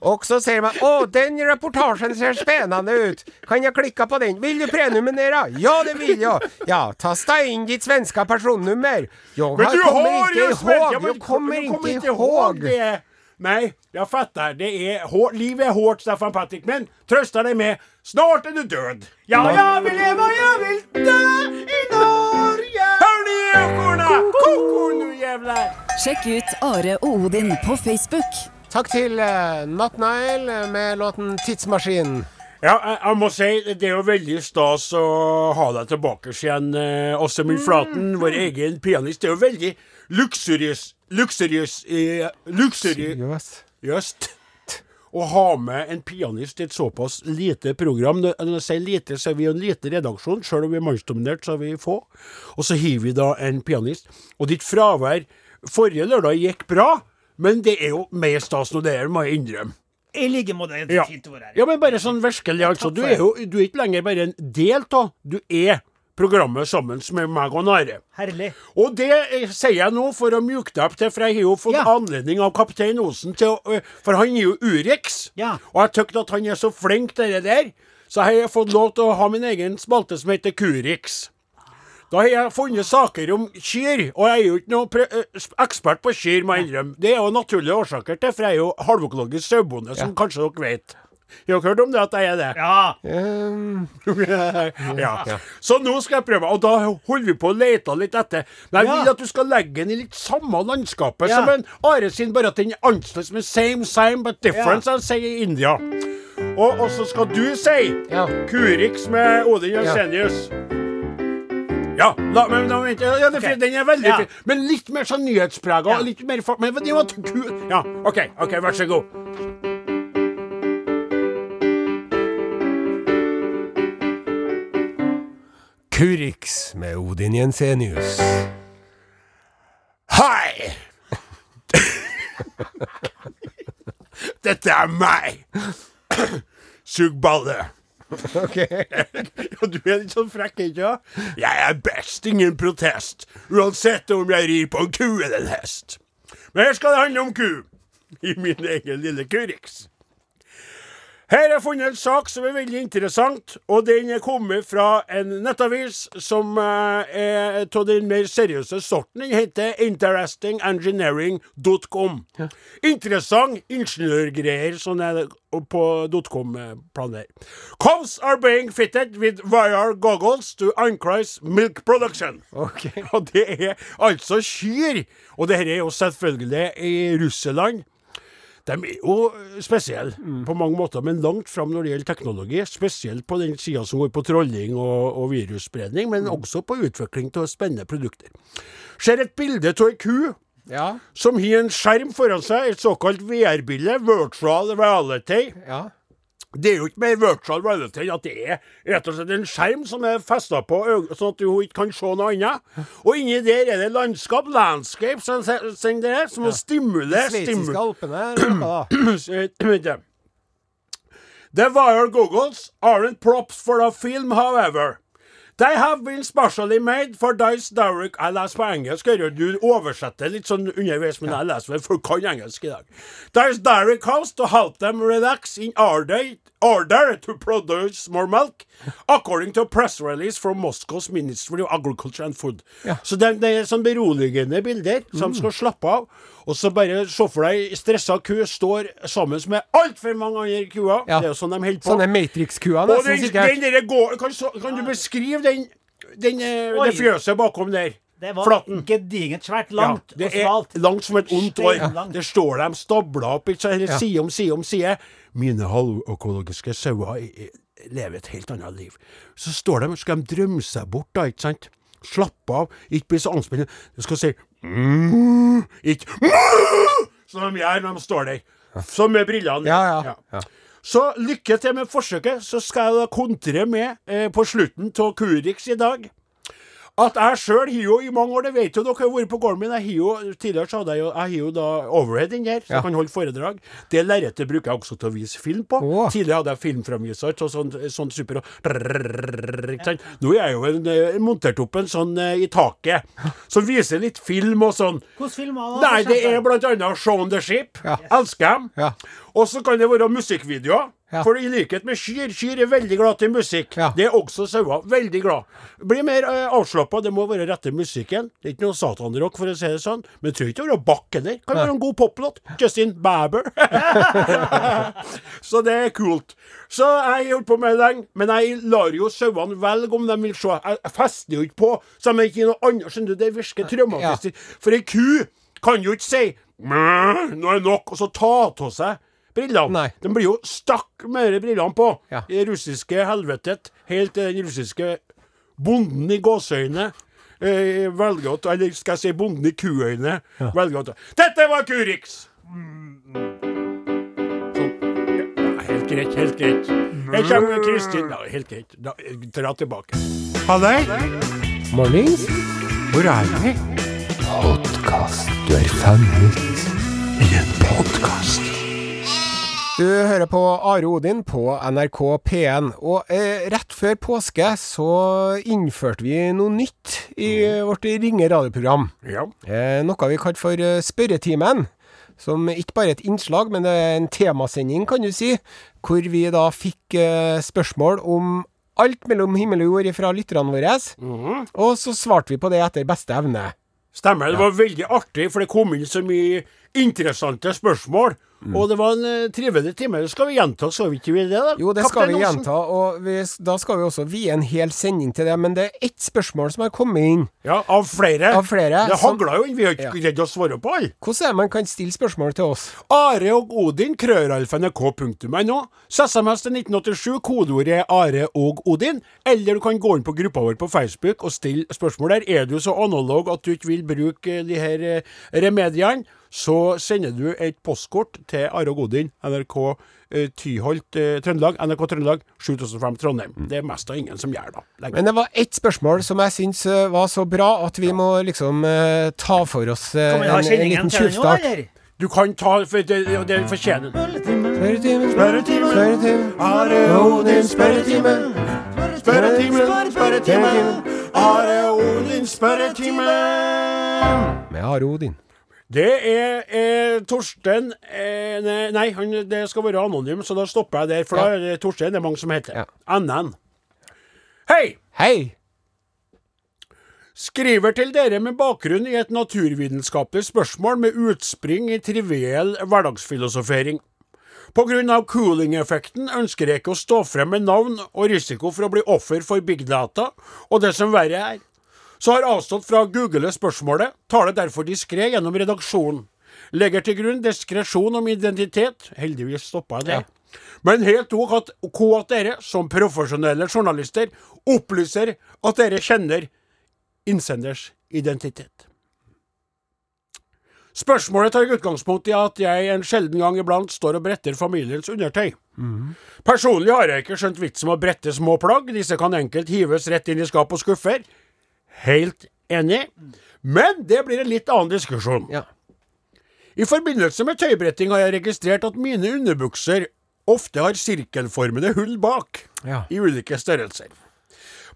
och så säger man Åh, den reportagen ser spännande ut. Kan jag klicka på den? Vill du prenumerera? Ja, det vill jag. Ja, tasta in ditt svenska personnummer. Jag Men har- du kommer har inte ihåg. Jag men jag kommer inte ihåg. det. Nej, jag fattar. Det är hår, Livet är hårt, Staffan Patrik. Men trösta dig med, snart är du död. Ja, jag vill leva, jag vill dö i Norge! Hör ni ekorna? Koko nu jävlar! Sjekk ut Are og Odin på Facebook. Takk til uh, Not Nile med låten 'Tidsmaskin'. Ja, jeg, jeg må si det er jo veldig stas å ha deg tilbake igjen, eh, Åsemund Flaten, vår egen pianist. Det er jo veldig luksuriøs Luksuriøs eh, Luksuriøst Jøss. å ha med en pianist i et såpass lite program. Når når jeg sier lite, så er vi jo en liten redaksjon. Selv om vi er mannsdominert, så er vi få. Og så har vi da en pianist. Og ditt fravær forrige lørdag gikk bra, men det er jo mer stas nå, det er, må jeg innrømme. I like måte. Det er fint ord her. ja, men bare sånn virkelig, altså. Du er jo du er ikke lenger bare en del av, du er programmet sammen med meg og Nare. Herlig. Og det eh, sier jeg nå for å mjuke deg opp til, for jeg har jo fått Ja. anledning av kaptein Osen til å eh, For han er jo Urix, Ja. og jeg syns at han er så flink til det der, så har jeg fått lov til å ha min egen spalte som heter Kurix. Da har jeg funnet saker om kyr, og jeg er jo ikke noen eh, ekspert på kyr, må jeg innrømme. Det er jo naturlige årsaker til, for jeg er jo halvøkologisk sauebonde, som kanskje dere vet. Har dere hørt om det, at jeg er det? Ja. Um, ja. Så nå skal jeg prøve, og da holder vi på å lete litt etter. Men jeg Ja. vil at du skal legge den i litt samme landskapet Ja. som en Are sin, bare at den er annerledes med same, same, but different, som de sier i India. Og, og så skal du si Ja. Kurix med Odin Ja. Jensenius. Ja, la, men, da, vent, ja, det okay. den er veldig Ja. fin. Men litt mer sånn nyhetsprega. Ja. Litt mer. Men den var kul. Ja, OK, ok, vær så god. Kurix med Odin Jensenius. Hei! Dette er meg. Sug balle. Ok. Ja, du er litt sånn frekk, ikke sant? Jeg er best, ingen protest. Uansett om jeg rir på en ku eller en hest. Men her skal det handle om ku. I min egen lille Kurix. Her har jeg funnet en sak som er veldig interessant, og den er kommet fra en nettavis som eh, er av den mer seriøse sorten. Den heter interestingengineering.com. Interessant ingeniørgreier sånn er det på .com-planer. Cows are being fitted with VR goggles to increase milk production. Okay. Og det er altså kyr. Og det her er jo selvfølgelig i Russland. De er jo spesielle på mange måter, men langt fram når det gjelder teknologi. Spesielt på den sida som går på trolling og, og virusspredning, men også på utvikling av spennende produkter. Ser et bilde av ei ku Ja. som har en skjerm foran seg, et såkalt VR-bilde, virtual reality. Ja. Det er jo ikke mer virtual reality enn at det er rett og slett en skjerm som er festa på sånn at hun ikke kan se noe annet. Og inni der er det landskap, landscape, som som det er, som må stimulere Sveitsiske alpene. Vent. The wire goggles aren't props for a film, however. They have been specially made for Dice Derrick Jeg leser på engelsk, du oversetter litt sånn underveis, men jeg leser, for folk kan engelsk i dag. Dice Derrick House to help them relax in order, order to produce more milk, according to a press release from Moscow's Ministry of Agriculture and Food. Så det, det er sånn beroligende bilder, som skal slappe av. Og så bare se for deg stressa ku står sammen med altfor mange andre kuer. Ja. Det er jo sånn de holder på. Sånne Matrix-kuer, nesten den, den der går, kan, kan du beskrive den, den, eh, det fjøset bakom der? Det var Flaten. gedigent svært langt ja, det og smalt. er langt som et ondt år. Steinlangt. Der står de stabla opp ikke ja. side om side om side. Mine halvøkologiske sauer er- lever et helt annet liv. Så står de, skal de drømme seg bort, da, ikke sant? Slappe av, ikke bli så anspent. De skal si mm, ikke mm, som de gjør når de står der. Som med brillene. Ja, ja. ja. Så lykke til med forsøket. Så skal jeg da kontre med eh, på slutten av Kurix i dag. At jeg sjøl har jo i mange år, det vet jo dere har vært på gården min, jeg har jo, tidligere så hadde jeg jo, jeg har jo da overhead inni her, så Ja. jeg kan holde foredrag. Det lerretet bruker jeg også til å vise film på. Oh. Tidligere hadde jeg filmframviser og sånn, sånn super og? Nå er jeg jo en, montert opp en sånn i taket, som viser litt film og sånn. Hvordan filmer da? Nei, det er blant annet Show on the Ship. Ja. Elsker dem. Ja. Og så kan det være musikkvideoer. Ja. For i likhet med kyr, kyr er veldig glad til musikk. Ja. Det er også sauer. Veldig glad. Blir mer uh, avslappa. Det må være rette musikken. Det er ikke noe satanrock, for å si det sånn. Men det trenger ikke å være Bach heller. Kan være en god poplåt. Justin Bieber. så det er kult. Så jeg har holdt på med det lenge. Men jeg lar jo sauene velge om de vil se. Jeg fester jo ikke på, så de ikke noe annet. Skjønner du, det virker traumatisk. For ei ku kan jo ikke si «Mæ, nå er det nok, og så ta av seg brillene. Nei. De blir jo stakk med de brillene på. Ja. I det russiske helvetet. Helt til den russiske bonden i gåseøyne eh, velger å ta Eller skal jeg si bonden i kuøyne velger å ta Dette var Kurix! Sånn. Ja, helt greit, helt greit. Her kommer Kristin. Ja, helt greit. Da, dra tilbake. Halløy! Mornings. Hvor er vi? Du er fanget. I en podkast. Du hører på Are Odin på NRK P1. Og eh, rett før påske så innførte vi noe nytt i vårt Ringe radioprogram. Ja. Eh, noe vi kalte for eh, Spørretimen. Som ikke bare er et innslag, men det er en temasending, kan du si. Hvor vi da fikk eh, spørsmål om alt mellom himmel og jord fra lytterne våre. Og så svarte vi på det etter beste evne. Stemmer. Det var veldig artig, for det kom inn så mye interessante spørsmål. Mm. Og det var en uh, trivelig time. Det skal vi gjenta, skal vi ikke vi det? da? Jo, det skal vi gjenta, og vi, da skal vi også vie en hel sending til det. Men det er ett spørsmål som har kommet inn. Ja, av flere. Av flere, Det hagla jo inn. Vi har ikke Ja. greid å svare på alle. Hvordan er det man kan stille spørsmål til oss? Are og Odin, krøralfa.nrk.no. SMS til 1987, kodeordet er Are og Odin. Eller du kan gå inn på gruppa vår på Facebook og stille spørsmål der. Er du så analog at du ikke vil bruke eh, de her eh, remediene, så sender du et postkort til Are Godin, NRK eh, Tyholt eh, Trøndelag, NRK Trøndelag, 7005 Trondheim. Det er mest av ingen som gjør lenger. Men det var ett spørsmål som jeg syns eh, var så bra at vi må liksom eh, ta for oss en, en liten tjuvstart. Du kan ta for det, det fortjener Spørretimen, spørretimen, spørretimen. spørretime. Are Odin spørretimen. Spørretimen, spørretimen. Are Odin spørretimen. Med Are Odin. Det er eh, Torsten eh, Nei, han, det skal være anonym, så da stopper jeg der. For da er Torstein det er mange som heter. Ja. NN. Hei! Hei! Skriver til dere med bakgrunn i et naturvitenskapelig spørsmål med utspring i triviell hverdagsfilosofering. Av cooling-effekten ønsker jeg ikke å stå frem med navn og risiko for å bli offer for big data, og det som verre er. Så har avstått fra å google spørsmålet, taler det derfor diskré gjennom redaksjonen. Legger til grunn diskresjon om identitet. Heldigvis stoppa jeg det. Men helt ok at, at dere, som profesjonelle journalister, opplyser at dere kjenner innsenders identitet. Spørsmålet tar utgangspunkt i at jeg en sjelden gang iblant står og bretter familiens undertøy. Personlig har jeg ikke skjønt vitsen med å brette små plagg, disse kan enkelt hives rett inn i skap og skuffer. Helt enig, men det blir en litt annen diskusjon. Ja. I forbindelse med tøybretting har jeg registrert at mine underbukser ofte har sirkelformede hull bak, Ja. i ulike størrelser.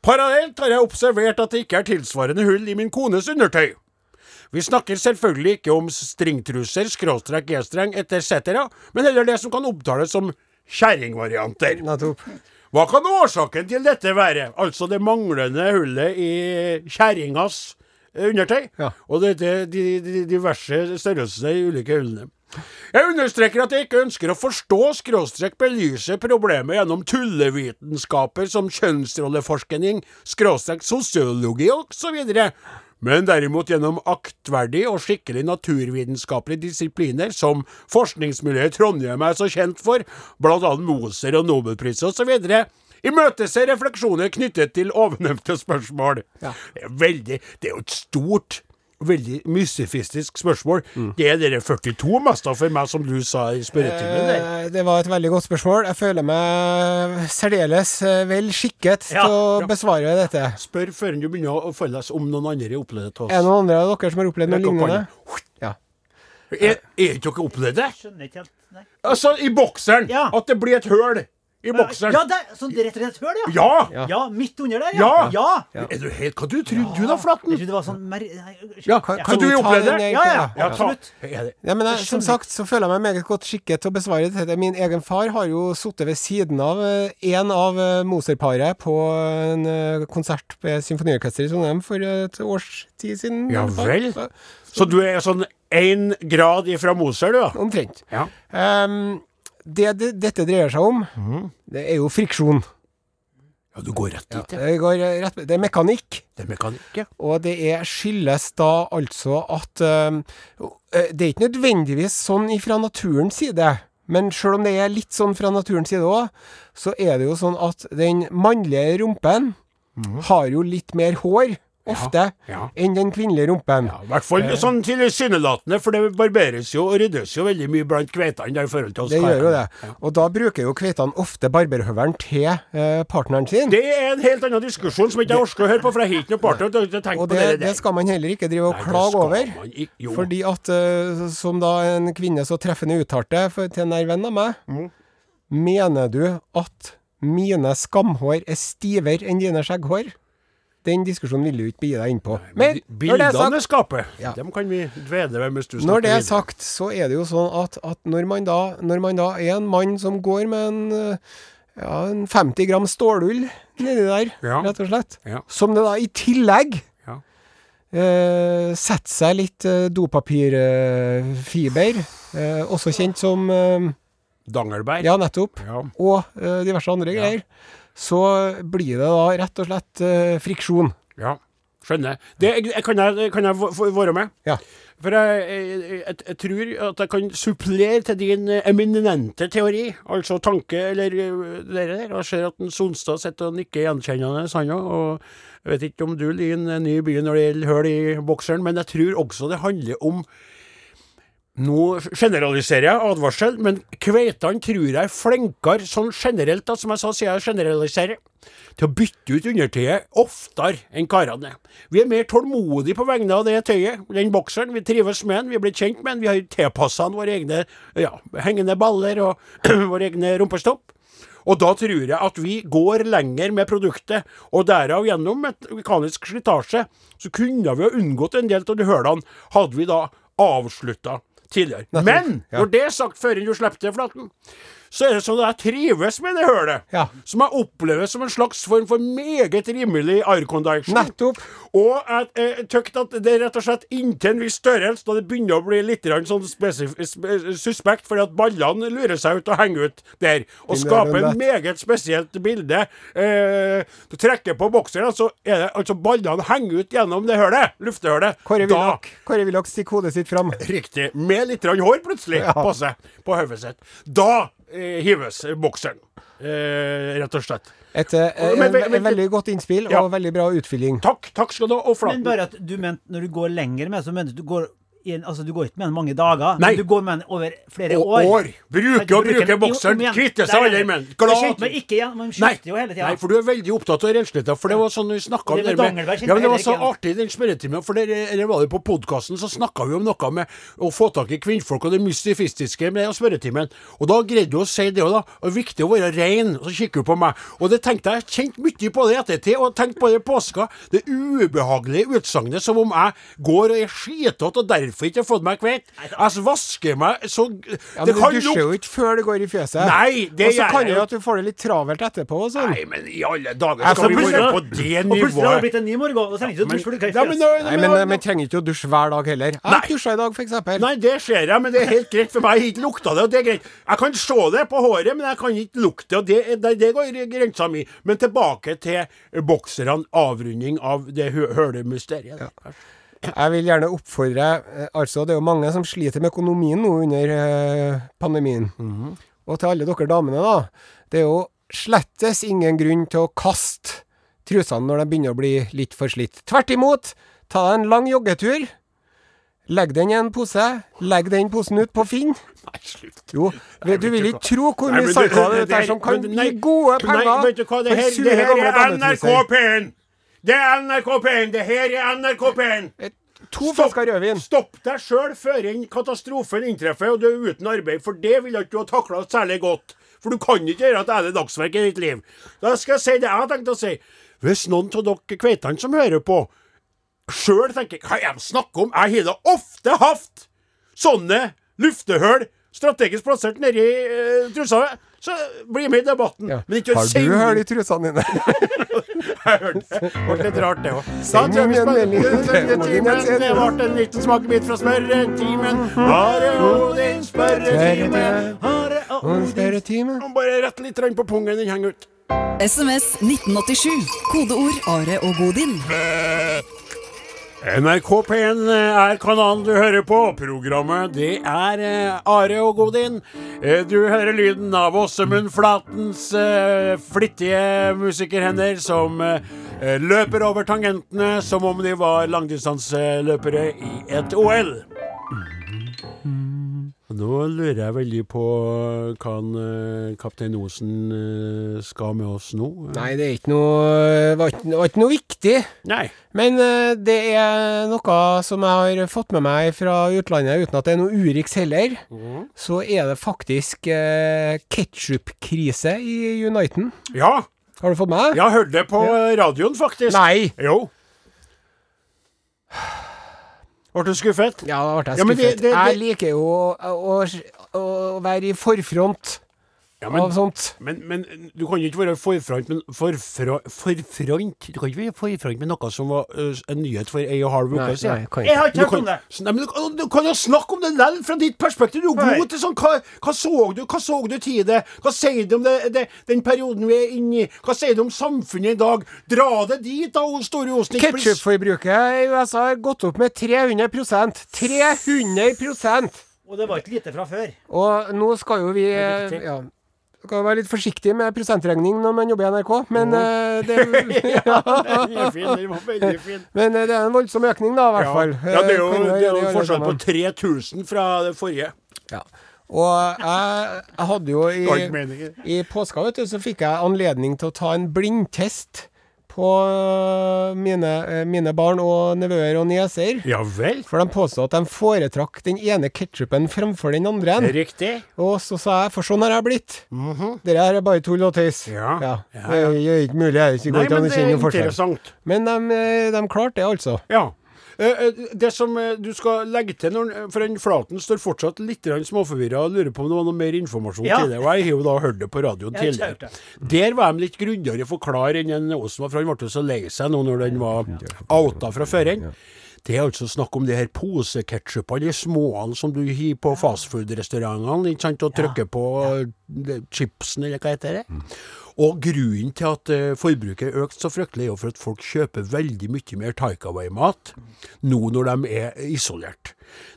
Parallelt har jeg observert at det ikke er tilsvarende hull i min kones undertøy. Vi snakker selvfølgelig ikke om stringtruser, skråstrek, G-streng etc., men heller det som kan opptales som kjerringvarianter. Hva kan årsaken til dette være? Altså det manglende hullet i kjerringas eh, undertøy, Ja. og dette, de, de diverse størrelser i ulike hullene. Jeg understreker at jeg ikke ønsker å forstå skråstrek belyse problemet gjennom tullevitenskaper som kjønnsrolleforskning, skråstrek sosiologi osv., men derimot gjennom aktverdig og skikkelig naturvitenskapelige disipliner som forskningsmiljøet i Trondheim er så kjent for, annet Moser og Nobelpriser osv., Imøteser refleksjoner knyttet til ovennevnte spørsmål. Ja. Det er veldig Det er jo et stort Veldig mystifistisk spørsmål. Mm. Det er dere 42 mest av for meg, som du sa i spørretimen. Eh, Det var et veldig godt spørsmål. Jeg føler meg særdeles eh, vel skikket Ja, til å ja. besvare dette. Spør før du begynner å følge oss om noen andre opplevde det til Er det noen andre av dere som har opplevd noe lignende? Ja. Er, er ikke dere opplevd det? Skjønner ikke helt. Nei. Altså, i bokseren! Ja. At det blir et høl i bokseren. Ja, det er sånn rett og slett høl, ja. Ja! Ja. Ja, midt under der, Ja. ja. ja. Er du helt Hva du trodde du da, Jeg Flatten? trodde det var sånn mer... Nei, Ja, Kan, kan du oppleve det? Ja, ja. Ja. Absolutt. Ja, men jeg, Jeg som sagt så føler jeg meg meget godt skikket til å besvare dette. Min egen far har jo sittet ved siden av eh, en av eh, Moser-paret på en eh, konsert ved Symfoniorkesteret i Trondheim for et års tid siden. Ja vel. Så, Så du er sånn én grad ifra Moser, du, da? Omtrent. Ja. Ehm, det, det dette dreier seg om, det er jo friksjon. Ja, du går rett dit, ja. Det, går rett, det er mekanikk. Det er mekanikk, ja. Og det er, skyldes da altså at eh, Det er ikke nødvendigvis sånn fra naturens side. Men sjøl om det er litt sånn fra naturens side òg, så er det jo sånn at den mannlige rumpen har jo litt mer hår, ofte, ja. enn den kvinnelige rumpen. Ja, I hvert fall sånn tilsynelatende, for det barberes jo og ryddes jo veldig mye blant kveitene der i forhold til oss Det gjør jo det. Ja. Og da bruker jo kveitene ofte barberhøvelen til eh, partneren sin. Det er en helt annen diskusjon som ikke jeg orker å høre på, for jeg har ikke noe partner til å tenke på det, det, det skal man heller ikke drive og Nei, klage over. ikke- Fordi at, eh, som da en kvinne så treffende uttalte for, til en nær venn av meg Mm. Mener du at mine skamhår er stivere enn dine skjegghår? Den diskusjonen vil du ikke begi deg inn på. Men Men Bildene skaper, Ja. dem kan vi dvele ved mens du snakker når det er sagt, så er det jo sånn at, at når, man da, når man da er en mann som går med en, eh, ja, en 50 gram stålull nedi der, Ja. rett og slett, Ja. som det da i tillegg Ja. eh, setter seg litt eh, dopapirfiber, eh, også kjent som eh, Dangelberg. Ja, nettopp. Og eh, diverse andre greier. Så blir det da rett og slett eh, friksjon. Ja, skjønner. Det kan jeg, kan jeg være med? Ja. For jeg, jeg, jeg, tror at jeg kan supplere til din eminente teori, altså tanke eller eh, det der. Jeg ser at en Sonstad sitter og nikker gjenkjennende, han òg. Og jeg vet ikke om du ligger i en ny by når det gjelder høl i bokseren, men jeg tror også det handler om nå generaliserer jeg, advarsel, men kveitene tror jeg er flinkere sånn generelt, da, som jeg sa, siden jeg generaliserer, til å bytte ut undertøyet oftere enn karene. er. Vi er mer tålmodige på vegne av det tøyet, den bokseren. Vi trives med den, vi blitt kjent med den, vi har tilpassa den våre egne ja, hengende baller og våre egne rumpestopp. Og da tror jeg at vi går lenger med produktet, og derav gjennom et mekanisk slitasje, så kunne vi ha unngått en del av de hølene, hadde vi da avslutta tidligere. Men når det er sagt, før du slipper til flaten, så er det sånn at jeg trives med det hølet. Ja. Som jeg opplever som en slags form for meget rimelig aircondition. Nettopp. Og jeg eh, tykte at det er rett og slett inntil en viss størrelse, da det begynner å bli litt sånn suspekt, fordi at ballene lurer seg ut og henger ut der. Og skaper et meget spesielt bilde. Eh, du trekker på bokseren, så er det altså ballene henger ut gjennom det hølet. Luftehølet. Kåre Willoch stikker hodet sitt fram. Riktig. Med litt hår plutselig Ja. på seg, på hodet sitt. Da hives bokseren, eh, rett og slett. Et, eh, Men- men- en men- veldig godt innspill Ja. og veldig bra utfylling. Takk, takk skal du ha. Og Men bare at du mente når du går lenger med, så mener du du går en, altså du går ikke med den mange dager, Nei. men du går med den over flere Og år. år. Bruke og bruke bokseren. Kvitte seg med den. Glad. Det meg ikke igjen. Man skifter jo hele tida. nei, for du er veldig opptatt av renslighet. For det var sånn vi snakka om Det med det med Ja, men det var så artig i den spørretimen, for det, eller var det på podkasten, så snakka vi om noe med å få tak i kvinnfolk og det mystifistiske med spørretimen. Og da greide du å si det òg, da. Og viktig å være rein. Så kikker du på meg. Og det tenkte jeg, kjente mye på det i ettertid, og tenkte på det i påska. Det ubehagelige utsagnet som om jeg går og er skitete og derfor ikke har fått meg kvitt? Jeg vasker meg så Ja, Det men lukte du dusjer jo ikke før det går i fjeset. Nei, det Og så kan det jo. at du får det litt travelt etterpå sånn. Nei, men i alle dager, Altså, skal vi være på det nivået? Og plutselig har det blitt en ny morgen, og så trenger du ikke å dusje før du går i Ja, men, fjes. nå- Nei, men vi man trenger ikke å dusje hver dag heller. Jeg har ikke dusja i dag, eksempel. Nei, det ser jeg, men det er helt greit for meg. Jeg har ikke lukta det, og det er greit. Jeg kan se det på håret, men jeg kan ikke lukte det, og det, det, det går grensa mi. Men tilbake til bokserne, avrunding av det hølemysteriet. hølemysteriet. Jeg vil gjerne oppfordre eh, Altså, det er jo mange som sliter med økonomien nå under eh, pandemien. -hmm. Og til alle dere damene, da. Det er jo slettes ingen grunn til å kaste trusene når de begynner å bli litt for slitt. Tvert imot, ta deg en lang joggetur. Legg den i en pose. Legg den posen ut på Finn. Nei, slutt. Jo, Nei, du vil ikke tro hvor mye men det- er som kan gi gode Nei, vet du hva, det her, det her er. NRK P1! Det er NRK P1! Det her er NRK P1! To flasker rødvin. Stopp deg sjøl før en katastrofen inntreffer og du er uten arbeid, for det ville ikke du ha takla særlig godt. For du kan ikke gjøre et ærlig dagsverk i ditt liv. Da skal jeg si det jeg har tenkt å si. Hvis noen av dere kveitene som hører på, sjøl tenker hva er det de snakker om? Jeg har da ofte hatt sånne luftehull strategisk plassert nedi eh, trusa. Så bli med i debatten. Ja. Men ikke Har du hull i trusene dine? jeg hørte det. Det ble litt rart, det òg. Send inn en melding til Odin, Det ble en liten smakebit fra spørretimen Are Odin spørretime. Are Odin spørretime. Bare rett litt på pungen, den henger ut. SMS 1987. Kodeord Are og Godin. NRK P1 er kanalen du hører på. Programmet det er eh, Are og Godin. Eh, Du hører lyden av Åsemund Flatens eh, flittige musikerhender som eh, eh, løper over tangentene som om de var langdistanseløpere i et OL. Nå lurer jeg veldig på hva eh, kaptein Osen eh, skal med oss nå. Nei, det er ikke noe var ikke, var ikke noe viktig. Nei. Men eh, det er noe som jeg har fått med meg fra utlandet, uten at det er noe Urix heller. Så er det faktisk eh, ketsjupkrise i Uniten. Ja, Har du fått med deg? jeg har hørt det på radioen, faktisk. Nei! Jo. Ble du skuffet? Ja, da ble jeg Ja, det, skuffet. det- det- Jeg liker jo å, å, å være i forfront Ja, av men, sånt. men, men du kan jo ikke være forfront, men forfra, forfront Du kan ikke være forfront med noe som var uh, en nyhet for ei og en halv uke siden. Jeg har ikke. hørt om det. Nei, men du, du kan jo snakke om det likevel, fra ditt perspektiv. Du er Nei. god til sånn hva, hva så du Hva så du til det? Hva sier du om det, det, den perioden vi er inne i? Hva sier du om samfunnet i dag? Dra det dit, da, Store Osen. Ketsjupforbruket i USA har gått opp med 300% 300% Og det var ikke lite fra før. Og nå skal jo vi ja, skal være litt forsiktig med prosentregning når man jobber i NRK, men eh, det, ja. Den er fin, den var veldig fin. Men uh, det er en voldsom økning, da, i hvert Ja, fall. ja det er jo, Eh, det er jo en forskjell på 3000 fra det forrige. Ja. Og jeg, jeg hadde jo i, i påska, vet du, så fikk jeg anledning til å ta en blindtest på eh, mine, eh, mine barn og nevøer og nieser. Ja vel. For de påstod at de foretrakk den ene ketsjupen framfor den andre. Riktig. Og så sa jeg, for sånn har jeg blitt. Dere her er bare tull og tøys. Ja. Ja. Ja, Det er ikke mulig. Det er ikke Nei, men det er interessant. Men de, eh, de klarte det, altså. Ja. Eh, eh, Det som eh, du skal legge til når, For den Flaten står fortsatt litt småforvirra og lurer på om det var noe mer informasjon Ja. til det. Og jeg har jo da hørt det på radioen Jeg tidligere. Der var de litt grundigere forklare enn Åsen var, for han ble så lei seg nå når den var outa fra føreren. Det er altså snakk om de her poseketchupene, de småene som du hiver på fastfood-restaurantene, og trykker på chipsen, eller hva heter det. Og grunnen til at eh, forbruket er økt så fryktelig, er jo for at folk kjøper veldig mye mer takeaway-mat nå når de er isolert.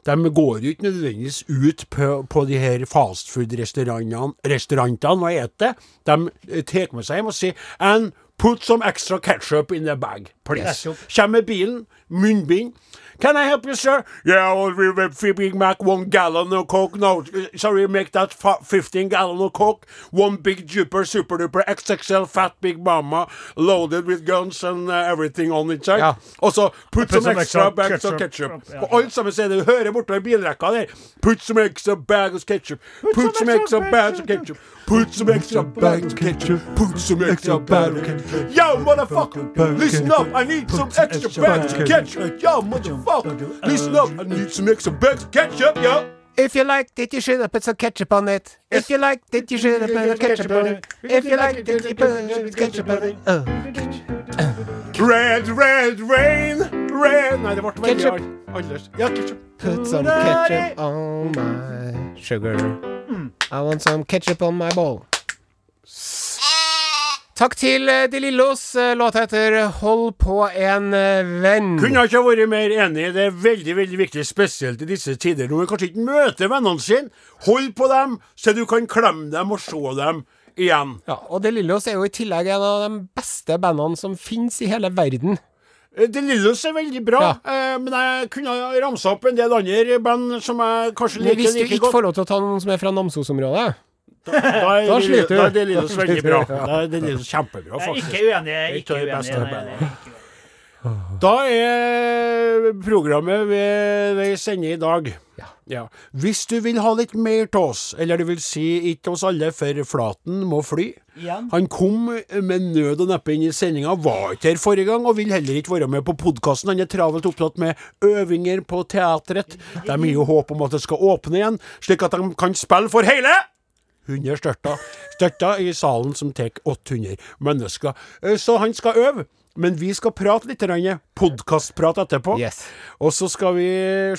De går jo ikke nødvendigvis ut på, på de her fastfood-restaurantene restaurantene og eter. De eh, tar med seg hjem og sier And put some extra ketchup in the bag, please. Kommer med bilen, munnbind. Can I help you, sir? Yeah, well, we we- we Big Mac, one gallon of Coke. No, sorry, make that 15 gallon of Coke. One big duper, super duper, XXL fat Big Mama, loaded with guns and uh, everything on it. Ja. Og så put, some, some extra extra bags of ketchup. ketchup. Ja. Og alt sammen sier det, du hører bortover bilrekka der. Put some extra bags of ketchup. Put, some extra bags of ketchup. Put some extra bags of ketchup. Put some extra bags of ketchup. Yo, motherfucker, listen up. I need some extra bags of ketchup. Yo, motherfucker, listen up. I need some extra bags of ketchup, yo. If you liked it, you should have put some ketchup on it. If you liked it, you should have put some ketchup on it. If you liked it, you put some ketchup on it. Oh. Red, red rain, red Nei, det ble veldig Ketchup. annerledes. Ja, ketchup. Put some ketchup on my sugar. I want some ketchup on my ball. Takk til eh, De Lillos. Eh, Låta heter 'Hold på en eh, venn'. Kunne ikke vært mer enig. Det er veldig veldig viktig, spesielt i disse tider når man kanskje ikke møter vennene sine. Hold på dem, så du kan klemme dem og se dem igjen. Ja, og De Lillos er jo i tillegg en av de beste bandene som finnes i hele verden. Eh, The Lillos er veldig bra, Ja. eh, men jeg kunne ramsa opp en del andre band som jeg kanskje Men godt. hvis du ikke godt. får lov til å ta noen som er fra Namsos-området Da er, Da sliter du. Da er The Lillos Da veldig bra. ja. Da er The Lillos kjempebra, Jeg er faktisk. ikke uenig. Jeg er Ikke uenig. Nei, nei, nei, ikke uenig. Da er programmet vi sender ende i dag. Ja. Hvis du vil ha litt mer til oss, eller det vil si ikke oss alle, for Flaten må fly. Ja. Han kom med nød og neppe inn i sendinga, var ikke her forrige gang, og vil heller ikke være med på podkasten. Han er travelt opptatt med øvinger på teatret. De har jo håp om at det skal åpne igjen, slik at de kan spille for hele 100 størta Størta i salen som tar 800 mennesker. Eh, Så han skal øve. Men vi skal prate litt, podkastprat etterpå. Yes. Og så skal vi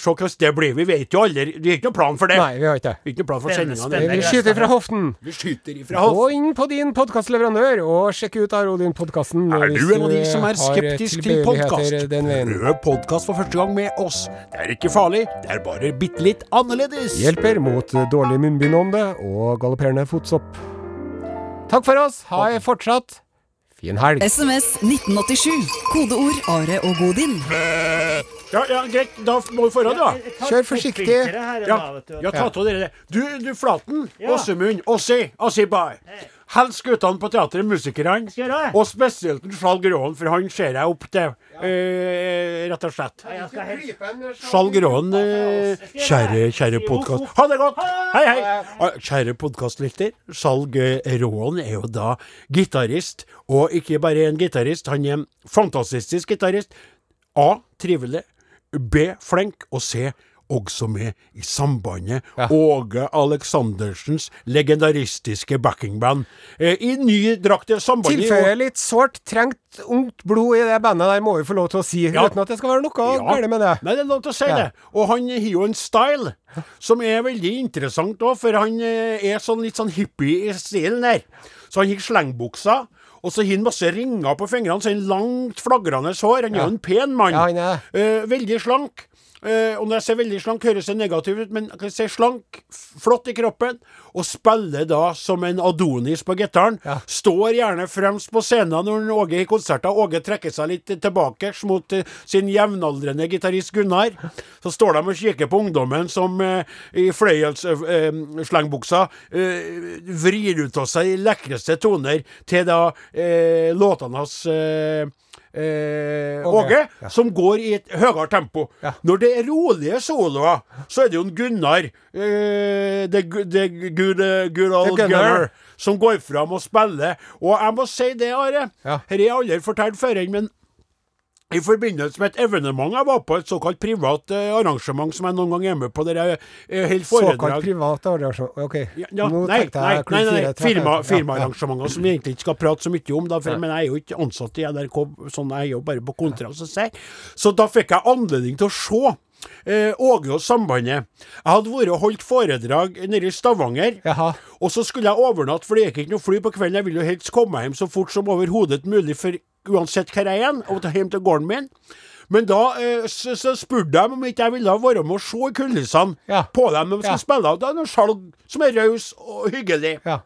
se hvordan det blir. Vi vet jo aldri Vi har ikke noen plan for det. Nei, vi har ikke det. Vi har ikke noen plan for Spennende, spennende. Vi skyter fra hoften. Vi skyter ifra hoften. Gå inn på din podkastleverandør og sjekk ut Arodin-podkasten. Er du en av de som er skeptisk til podkast? Den. Prøv podkast for første gang med oss. Det er ikke farlig, det er bare bitte litt annerledes. Hjelper mot dårlig munnbindånde og galopperende fotsopp. Takk for oss. Ha ei fortsatt fin helg. SMS 1987. Kodeord Are og Godin. Ja, ja, greit. Da må vi få det, da. Kjør forsiktig. Ja, da, vet du. ja ta av dere. Du, du Flaten, Ja. Åsemund, Åssi, Åsibai. Helst guttene på teatret, musikerne. Og spesielt Skjalg Råen, for han ser jeg opp til, eh, rett og slett. Skal Skjalg Råen, eh, kjære, kjære podkast... Ha det godt! Hei, hei! Ah, Kjære podkastlytter. Skjalg eh, Råen er jo da gitarist, og ikke bare en gitarist, han er en fantastisk gitarist. A. Trivelig. B. Flink. Og C. Også med i sambandet Åge Aleksandersens legendaristiske backingband. Eh, I ny drakt. Sambandet Tilføyer litt sårt trengt ungt blod i det bandet der, må vi få lov til å si. Ja. Uten at det skal være noe Ja. galt med det. Nei, det er lov til å si Ja. det. Og han har jo en style som er veldig interessant òg, for han eh, er sånn litt sånn hippie i stilen der. Så han gikk slengbuksa. Og så har han masse ringer på fingrene, så han langt, flagrende hår. Han er jo en pen mann. Ja, Eh, veldig slank. Eh, og når jeg ser veldig slank, høres det negativt ut, men jeg si slank, flott i kroppen, og spiller da som en Adonis på gitaren. Ja. Står gjerne fremst på scenen når Åge i konserter. Åge trekker seg litt tilbake mot eh, sin jevnaldrende gitarist Gunnar. Så står de og kikker på ungdommen som eh, i fløyelsslengbuksa eh, vrir ut av seg lekreste toner til da låtene hans eh, Åge, ja. som går i et høyere tempo. Ja. Når det er rolige soloer, så er det jo en Gunnar, eh, det, the good, eh, good old. Gunnar, som går fram og spiller. Og jeg må si det, Are, Ja. har jeg aldri fortalt før, men i forbindelse med et evenement jeg var på, et såkalt privat eh, arrangement som jeg noen gang er med på, der jeg eh, holder såkalt privat arrangement. OK. ja, ja, Nå nei, tenkte jeg nei, nei, nei firma, Ja, ja. som vi egentlig ikke skal prate så mye om, da, for, men jeg er jo ikke ansatt i NRK, sånn jeg er jo bare på kontrakt. Så, sier. så da fikk jeg anledning til å se Åge og Sambandet. Jeg hadde vært og holdt foredrag nede i Stavanger. Jaha. Og så skulle jeg overnatte, for det gikk ikke noe fly på kvelden. Jeg ville jo helst komme hjem så fort som overhodet mulig, for uansett hvor jeg er, og ta hjem til gården min. Men da eh, så, så spurte de om ikke jeg ville være med og se i kulissene Ja. på dem når de skal Ja. spille. Det er noe salg som er raus og hyggelig. Ja.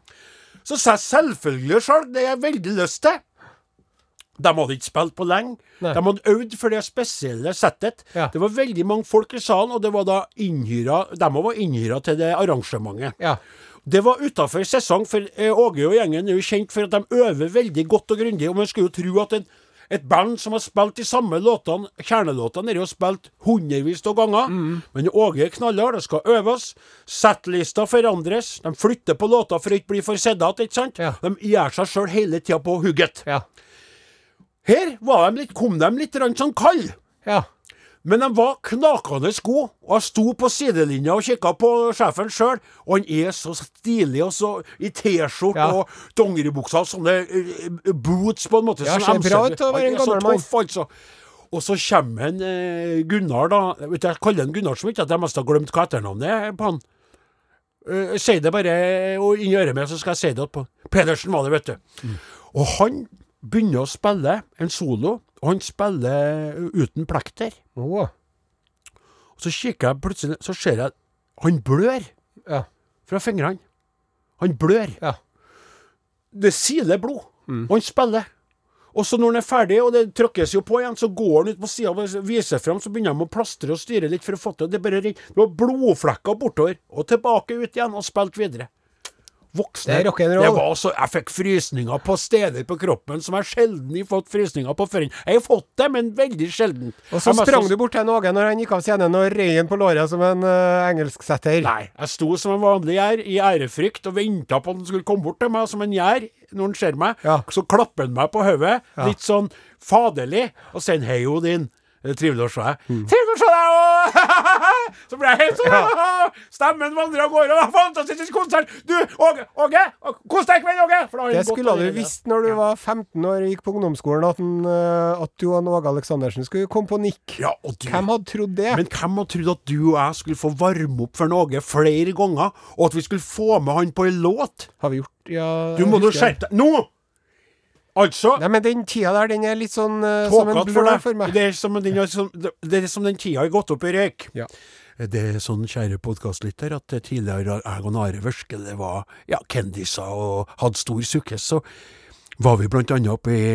Så sa jeg selvfølgelig salg, det har jeg veldig lyst til. De hadde ikke spilt på lenge. Nei. De hadde øvd for det spesielle settet. Ja. Det var veldig mange folk i salen, og det var da innhyra De var innhyra til det arrangementet. Ja. Det var utafor sesong, for eh, Åge og gjengen er jo kjent for at de øver veldig godt og grundig. Og man skulle jo tro at en, et band som har spilt de samme låtene, kjernelåtene, er jo spilt hundrevis av ganger. Men Åge er knallhard, det skal øves. Settlista forandres. De flytter på låter for å ikke bli for sedate, ikke sant? Ja. De gjør seg sjøl hele tida på hugget. Ja. Her var de litt, kom de litt sånn kalde. ja. Men de var knakende gode, og jeg sto på sidelinja og kikka på sjefen sjøl, og han er så stilig, og så i T-skjorte Ja. og dongeribuksa og sånne eh, boots, på en måte. Ja, ser bra ut å være en gammel mann. altså. Og så kommer en eh, Gunnar, da. Vet du, Jeg kaller han Gunnar så mye at jeg mest har glemt hva etternavnet er på han. Uh, si det bare og inn i øret mitt, så skal jeg si det på Pedersen var det, vet du. Mm. Og han begynner å spille en solo, og han spiller uten plekter. Oh. Og så kikker jeg plutselig, så ser jeg han blør Ja. fra fingrene. Han blør. Ja. det siler blod. Og han spiller. Og så når han er ferdig, og det trykkes jo på igjen, så går han ut på sida og viser fram, så begynner de å plastre og styre litt for å få til det. bare Det var blodflekker bortover, og tilbake ut igjen, og spilte videre. Voksne. Det rock'n'roll. Det var så, jeg fikk frysninger på steder på kroppen som jeg sjelden har fått frysninger på før. Jeg har fått det, men veldig sjelden. Og så Jeg sprang så- du bort til Åge når han gikk av scenen og røy han på låret som en uh, engelsksetter. Nei, jeg sto som en vanlig gjær, i ærefrykt, og venta på at han skulle komme bort til meg, som en gjær når han ser meg. Ja. Så klapper han meg på hodet, litt sånn faderlig, og sier 'Hei, Odin'. Er trivelig å se deg. Trivelig å se deg òg! Jeg helt sånn Stemmen vandrer av gårde. Fantastisk konsert! Du, Åge! Åge! Kos deg i kveld, Åge! Det skulle du visst når du var 15 år og gikk på ungdomsskolen, at, den, eh, at du og Åge Aleksandersen skulle komme på nikk. Ja, og du, Hvem hadde trodd det? Men hvem hadde trodd at du og jeg skulle få varme opp for Åge flere ganger, og at vi skulle få med han på en låt? Har vi gjort ja, Du må nå skjerpe deg. Nå! Altså Nei, men den tida der, den er litt sånn uh, som en for deg. for meg. Det er som den, som, det er som den tida har gått opp i røyk. Ja. Det er sånn, kjære podkastlytter, at tidligere jeg og Are virkelig var ja, kendiser og hadde stor sukkes. Så var vi blant annet oppe i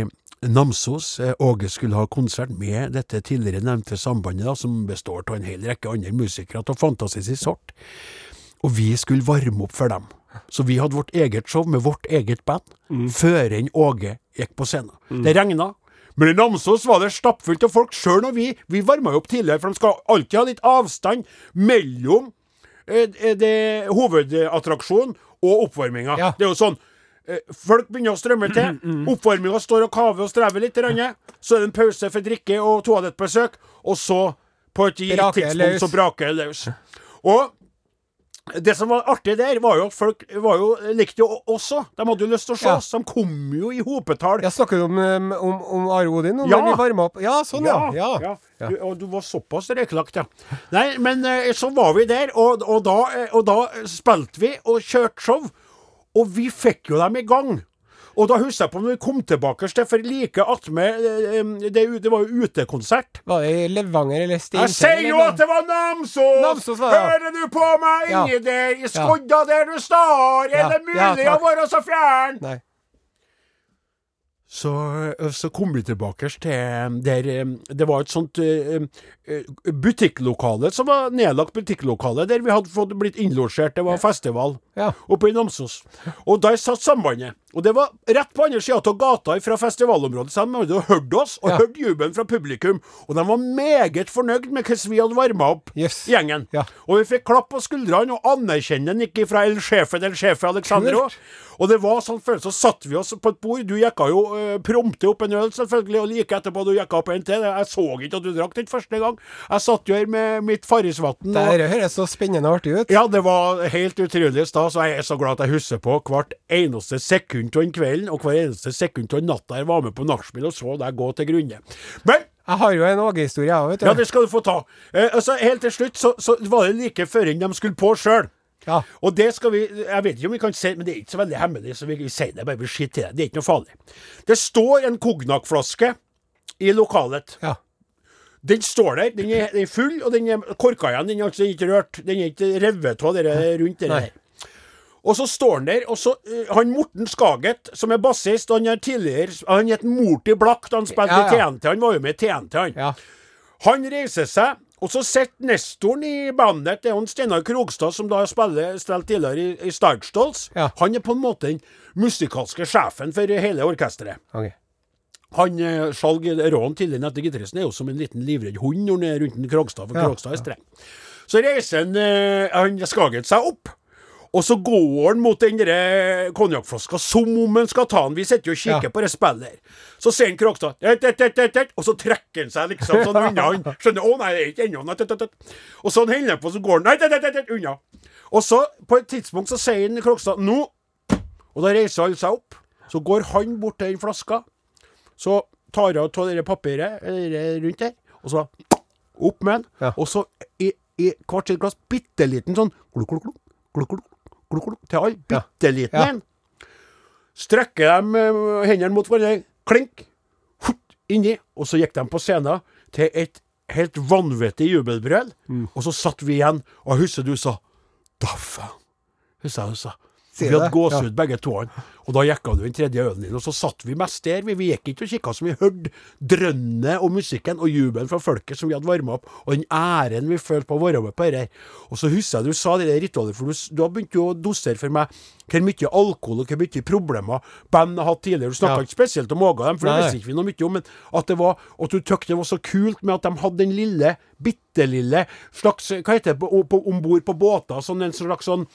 Namsos. Eh, Åge skulle ha konsert med dette tidligere nevnte sambandet, da, som består av en hel rekke andre musikere av fantastisk sort. Og vi skulle varme opp for dem. Så vi hadde vårt eget show med vårt eget band før en Åge gikk på scenen. Det regna. Men i Namsos var det stappfullt av folk, sjøl når vi Vi varma jo opp tidligere, for de skal alltid ha litt avstand mellom eh, det hovedattraksjonen og oppvarminga. Ja. Det er jo sånn eh, Folk begynner å strømme til. Oppvarminga står og kaver og strever litt. Så er det en pause for drikke og toalettbesøk, og så, på et gitt tidspunkt, så braker det løs. Og det som var artig der, var jo at folk var jo, likte jo også. De hadde jo lyst til å se Ja. De kom jo i hopetall. Jeg snakker du om, om, om Are Odin? Om Ja. vi varma opp? Ja, sånn, ja. ja. Ja. Du, og du var såpass røyklagt, ja. Nei, men eh, så var vi der, og, og, da, eh, og da spilte vi og kjørte show. Og vi fikk jo dem i gang. Og da husker jeg på når vi kom tilbake til for like attmed eh, det, det var jo utekonsert. Var det i Levanger eller Steinkjer? Jeg sier jo at det var Namsos! Namsos var det, ja. Hører du på meg Ja. inni der, i skodda der du står? Ja. Er det mulig Ja, å være så fjern? Nei. Så, eh, så kom vi tilbake til der Det var et sånt eh, butikklokale som var nedlagt butikklokale, der vi hadde fått blitt innlosjert. Det var festival Ja. oppe i Namsos. Og der satt Sambandet. Og det var rett på andre sida av gata fra festivalområdet, så de hadde hørt oss, og Ja. hørt jubelen fra publikum. Og de var meget fornøyd med hvordan vi hadde varma opp Yes. gjengen. Ja. Og vi fikk klapp på skuldrene og anerkjenne ikke fra El Sjefe del Sjefe Alexandro. Og det var sånn følelse, så satt vi oss på et bord. Du jekka jo uh, prompte opp en øl, selvfølgelig, og like etterpå du jekka opp en til. Jeg så ikke at du drakk den første gang. Jeg satt jo her med mitt Farrisvatn. Det her høres så spennende og artig ut. ja, det var helt utrolig stas, og jeg er så glad at jeg husker på hvert eneste sekund av den kvelden og hver eneste sekund av natta jeg var med på nachspiel og så deg gå til grunne. Men Jeg har jo en Åge-historie, jeg òg, vet du. ja, det skal du få ta. Eh, altså, helt til slutt så, så var det like før de skulle på sjøl. Ja. Og det skal vi Jeg vet ikke om vi kan si men det er ikke så veldig hemmelig, så vi, vi sier det bare vi skiter til det. Det er ikke noe farlig. Det står en Cognac-flaske i lokalet. Ja. Den står der. Den er, den er full, og den er korka igjen. Den er altså ikke rørt. Den er ikke revet av rundt det der. Og så står han der, og så uh, Han Morten Skaget, som er bassist, han er tidligere Han het Morty Black da han spilte Ja, ja. i TNT. Han var jo med i TNT, han. Ja. Han reiser seg, og så sitter nestoren i bandet, det er han Steinar Krogstad, som da spiller spilt tidligere i, i Starkstolls. Ja. Han er på en måte den musikalske sjefen for hele orkesteret. Okay. Han eh, Skjalg Råen, tidligere nette gitaristen, er jo som en liten livredd hund når han er rundt Krogstad, for Ja. Krogstad er streng. Så reiser han, eh, han Skaget seg opp. Og så går han mot den konjakkflaska som om han skal ta den. Vi sitter og kikker Ja. på det spillet her. Så ser han Krogstad, «Et, et, et, et, et», og så trekker han seg liksom sånn unna. Han skjønner 'Å nei, det er ikke ennå'. nei, et, et, et». Og så holder han på, så går han unna. Og så, på et tidspunkt, så sier han Krogstad 'Nå'. Og da reiser alle seg opp. Så går han bort til den flaska. Så tar han av det papiret eller rundt der, og så opp med den. Og så i, i hvert sitt glass bitte liten sånn gluk, gluk, gluk, gluk, gluk, gluk, klukk, til alle. Bitte liten en. Strekker dem eh, hendene mot hverandre. Klink. Hutt, inni. Og så gikk de på scenen til et helt vanvittig jubelbrøl. Mm. Og så satt vi igjen, og husker du sa Da faen. Husker jeg hun sa. Vi hadde gåsehud ja. begge to. Og da jekka du den tredje ølen din, og så satt vi mest der. Vi, vi gikk ikke og kikka, så vi hørte drønnet og musikken og jubelen fra folket som vi hadde varma opp, og den æren vi følte på å være med på dette. Og så husker jeg du sa det der ritualet, for du, s- du har begynt jo å dosere for meg hvor mye alkohol og hvor mye problemer band har hatt tidligere. Du snakka Ja. ikke spesielt om Åga, dem, for Nei. det visste ikke vi noe mye om, men at det var, at du tykte det var så kult med at de hadde den lille, bitte lille slags Hva heter det om bord på båter? Sånn en slags sånn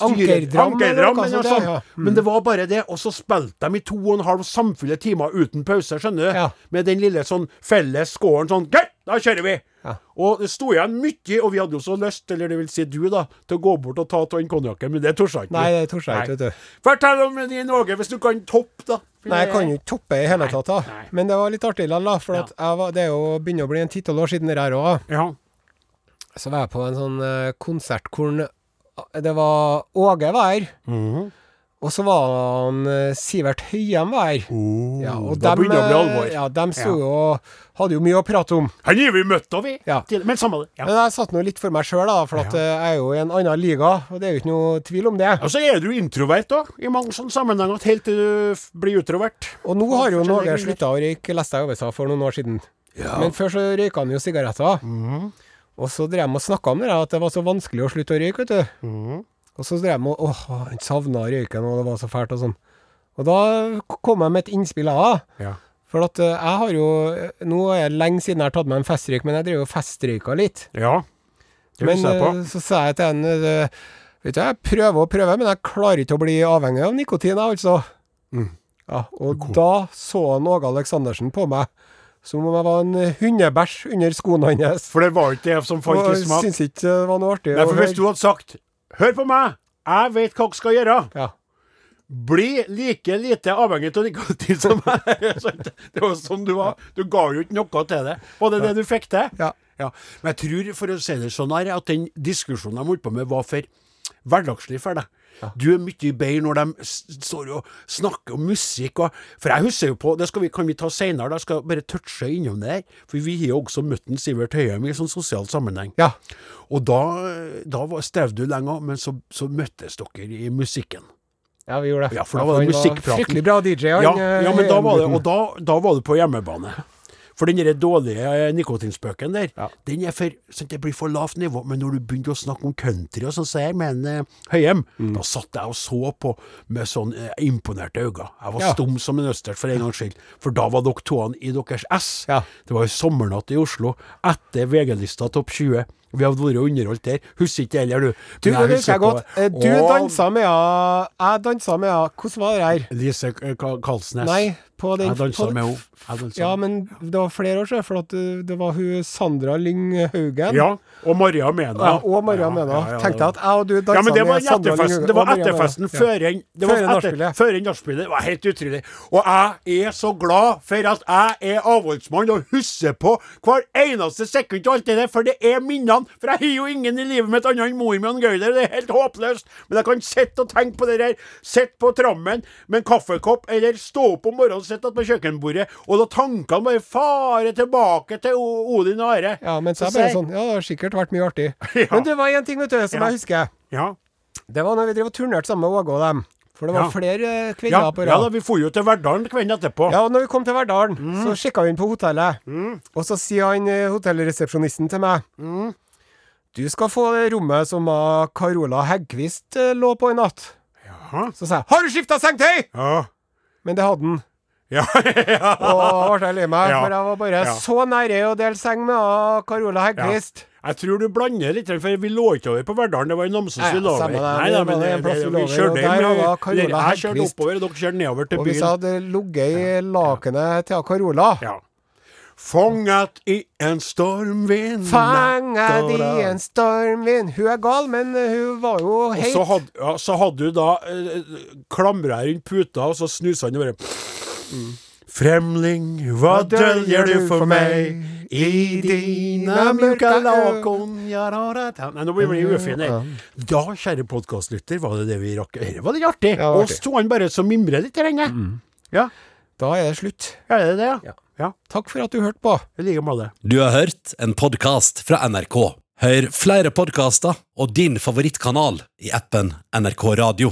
Ankerdram, Ankerdram, eller noe sånt, ja. Mm. Men det var bare det. Og så spilte de i to og en halv samfulle timer uten pause, skjønner du. Ja. Med den lille sånn felles scoren sånn Greit, da kjører vi! Ja. Og det sto igjen mye, og vi hadde jo så lyst, eller det vil si du, da, til å gå bort og ta av den konjakken, men det torde jeg ikke. Nei, det torde jeg ikke, vet du. Fortell om din Åge, hvis du kan toppe, da. Nei, jeg kan jo ikke toppe i hele tatt, da. nei. Men det var litt artig, Lalla, For jeg var, det er jo begynner å bli en ti-tolv år siden det her òg. Ja. Så var jeg på en sånn eh, konsert hvor det var Åge var her. Mhm. Og så var han eh, Sivert Høyem var her. Ja, og Oh, da dem, begynner det å bli eh, alvor. Ja, De Ja. hadde jo mye å prate om. Han har vi møtt, òg, vi. Ja. Men samme det. Ja. Men jeg satt nå litt for meg sjøl, for at eh, jeg er jo i en annen liga, og det er jo ikke noe tvil om det. Og så er du introvert, da, i mange sånne sammenhenger, helt til du blir utrovert. Og nå har jo Norge slutta å røyke, leste jeg i avisa for noen år siden. Men før så røyka han jo sigaretter. Mhm. Og så drev de og snakka om det, at det var så vanskelig å slutte å røyke, vet du. Mm. Og så drev de og Åh, han savna røyken, og det var så fælt og sånn. Og da kom jeg med et innspill jeg. Ja. For at eh, jeg har jo Nå er det lenge siden jeg har tatt meg en festrøyk, men jeg drev jo festrøyka litt. ja. Det Men husker jeg på. Men så sa jeg til eh, Vet du, jeg prøver og prøver, men jeg klarer ikke å bli avhengig av nikotin, jeg, altså. Mm. Ja, og da så han Åge Aleksandersen på meg som om jeg var en eh, hundebæsj under skoene hans. For det var ikke det som falt i smak. Syns ikke det var noe artig. Nei, for hvis du hadde sagt Hør på meg, jeg vet hva dere skal gjøre. Ja. Bli like lite avhengig av nikotin som meg. Det var sånn du var. Du ga jo ikke noe til det. Var det det du fikk til? Ja. Men jeg tror, for å si det sånn her, at den diskusjonen de holdt på med, var for hverdagslig for deg. Du er mye bedre når de står og snakker om musikk og For jeg husker jo på Det skal vi, kan vi ta seinere, jeg skal bare touche innom det her. For vi har jo også møtt en Sivert Høyem i sånn sosial sammenheng. ja. Og da, da var- strevde du lenge, men så, så møttes dere i musikken. Ja, vi gjorde det. Ja, for da var det musikkpraten. Fryktelig bra DJ, han. Ja, eh, ja men da var det, og da, da var du på hjemmebane. For den der dårlige eh, nikotinspøken der, Ja. den er for sånn, Det blir for lavt nivå. Men når du begynte å snakke om country og sånn, så jeg med en eh, Høyem, Mm. da satt jeg og så på med sånn eh, imponerte øyne. Jeg var Ja. stum som en østers for en gangs skyld. For da var dere toene i deres ess. Ja. Det var jo sommernatt i Oslo etter VG-lista Topp 20. Vi hadde vært underholdt der. Husker ikke heller, du. Du, det husker jeg godt. Eh, Du dansa med henne Jeg dansa med henne Hvordan var det her? Lise eh, Karlsnes. Nei, på den Jeg dansa med henne. Ja, men det var flere år siden, for at det, var hun Sandra Lyng Haugen. Ja, og Maria Mena. Ja, og Maria Ja, Mena. ja, Tenkte jeg at jeg og du dansa Ja, men det var, med Sandra Lyng Haugen det var etterfesten før en det var Før nachspielet. Før en nachspielet. Det var helt utrolig. Og jeg er så glad for at jeg er avholdsmann og husker på hver eneste sekund og alt det der, for det er minnene. For jeg har jo ingen i livet mitt annet enn mor mi og Gøyler, Det er helt håpløst. Men jeg kan sitte og tenke på det der. Sitte på trammen med en kaffekopp, eller stå opp om morgenen og sitte på kjøkkenbordet, og da tankene bare fare tilbake til Odin og Are. Ja, men så er jeg bare sånn Ja, det har sikkert vært mye artig. Ja. Men det var én ting, vet du, som Ja. jeg husker. Ja. Det var når vi drev og turnerte sammen med Åge og dem. For det var Ja. flere kvinner Ja, på rad. ja da, vi dro jo til Verdalen kvelden etterpå. Ja, og når vi kom til Verdalen, Mm. så sjekka vi inn på hotellet. Og så sier han eh, hotellresepsjonisten til meg Mm. Du skal få det rommet som Carola Heggquist eh, lå på i natt. Jaha. Så sa jeg 'Har du skifta sengetøy?' Ja. Men det hadde han. Ja. ja. Og da ble jeg lei meg, for jeg var bare så nære å dele seng med Carola Heggquist. Jeg tror du blander litt, for vi lå ikke over på Verdalen. Det var i Namsos vi lå over. Nei, Nei, men en vi det- vi kjørte hjem, Jeg kjørte oppover, og dere kjørte nedover til Og hvis jeg hadde ligget i lakenet til Carola Ja. Fanget i en stormvind Fanget i en stormvind Hun er gal, men eh, hun var jo Og heit. så hadde, ja, så hadde hun da eh, klamra rundt puta, og så snusa han og bare Fremling, hva døljer du for meg i dine mørke lakon. Nei, nå blir vi ufine. Da, kjære podkastlytter, var det det vi rakk. Dette var litt artig. Ja, artig. Oss to han bare så mimrer litt. Mm. Ja, Da er det slutt. Ja, det er det? Ja. Ja. Ja. Takk for at du hørte på. I like måte. Du har hørt en podkast fra NRK. Hør flere podkaster og din favorittkanal i appen NRK Radio.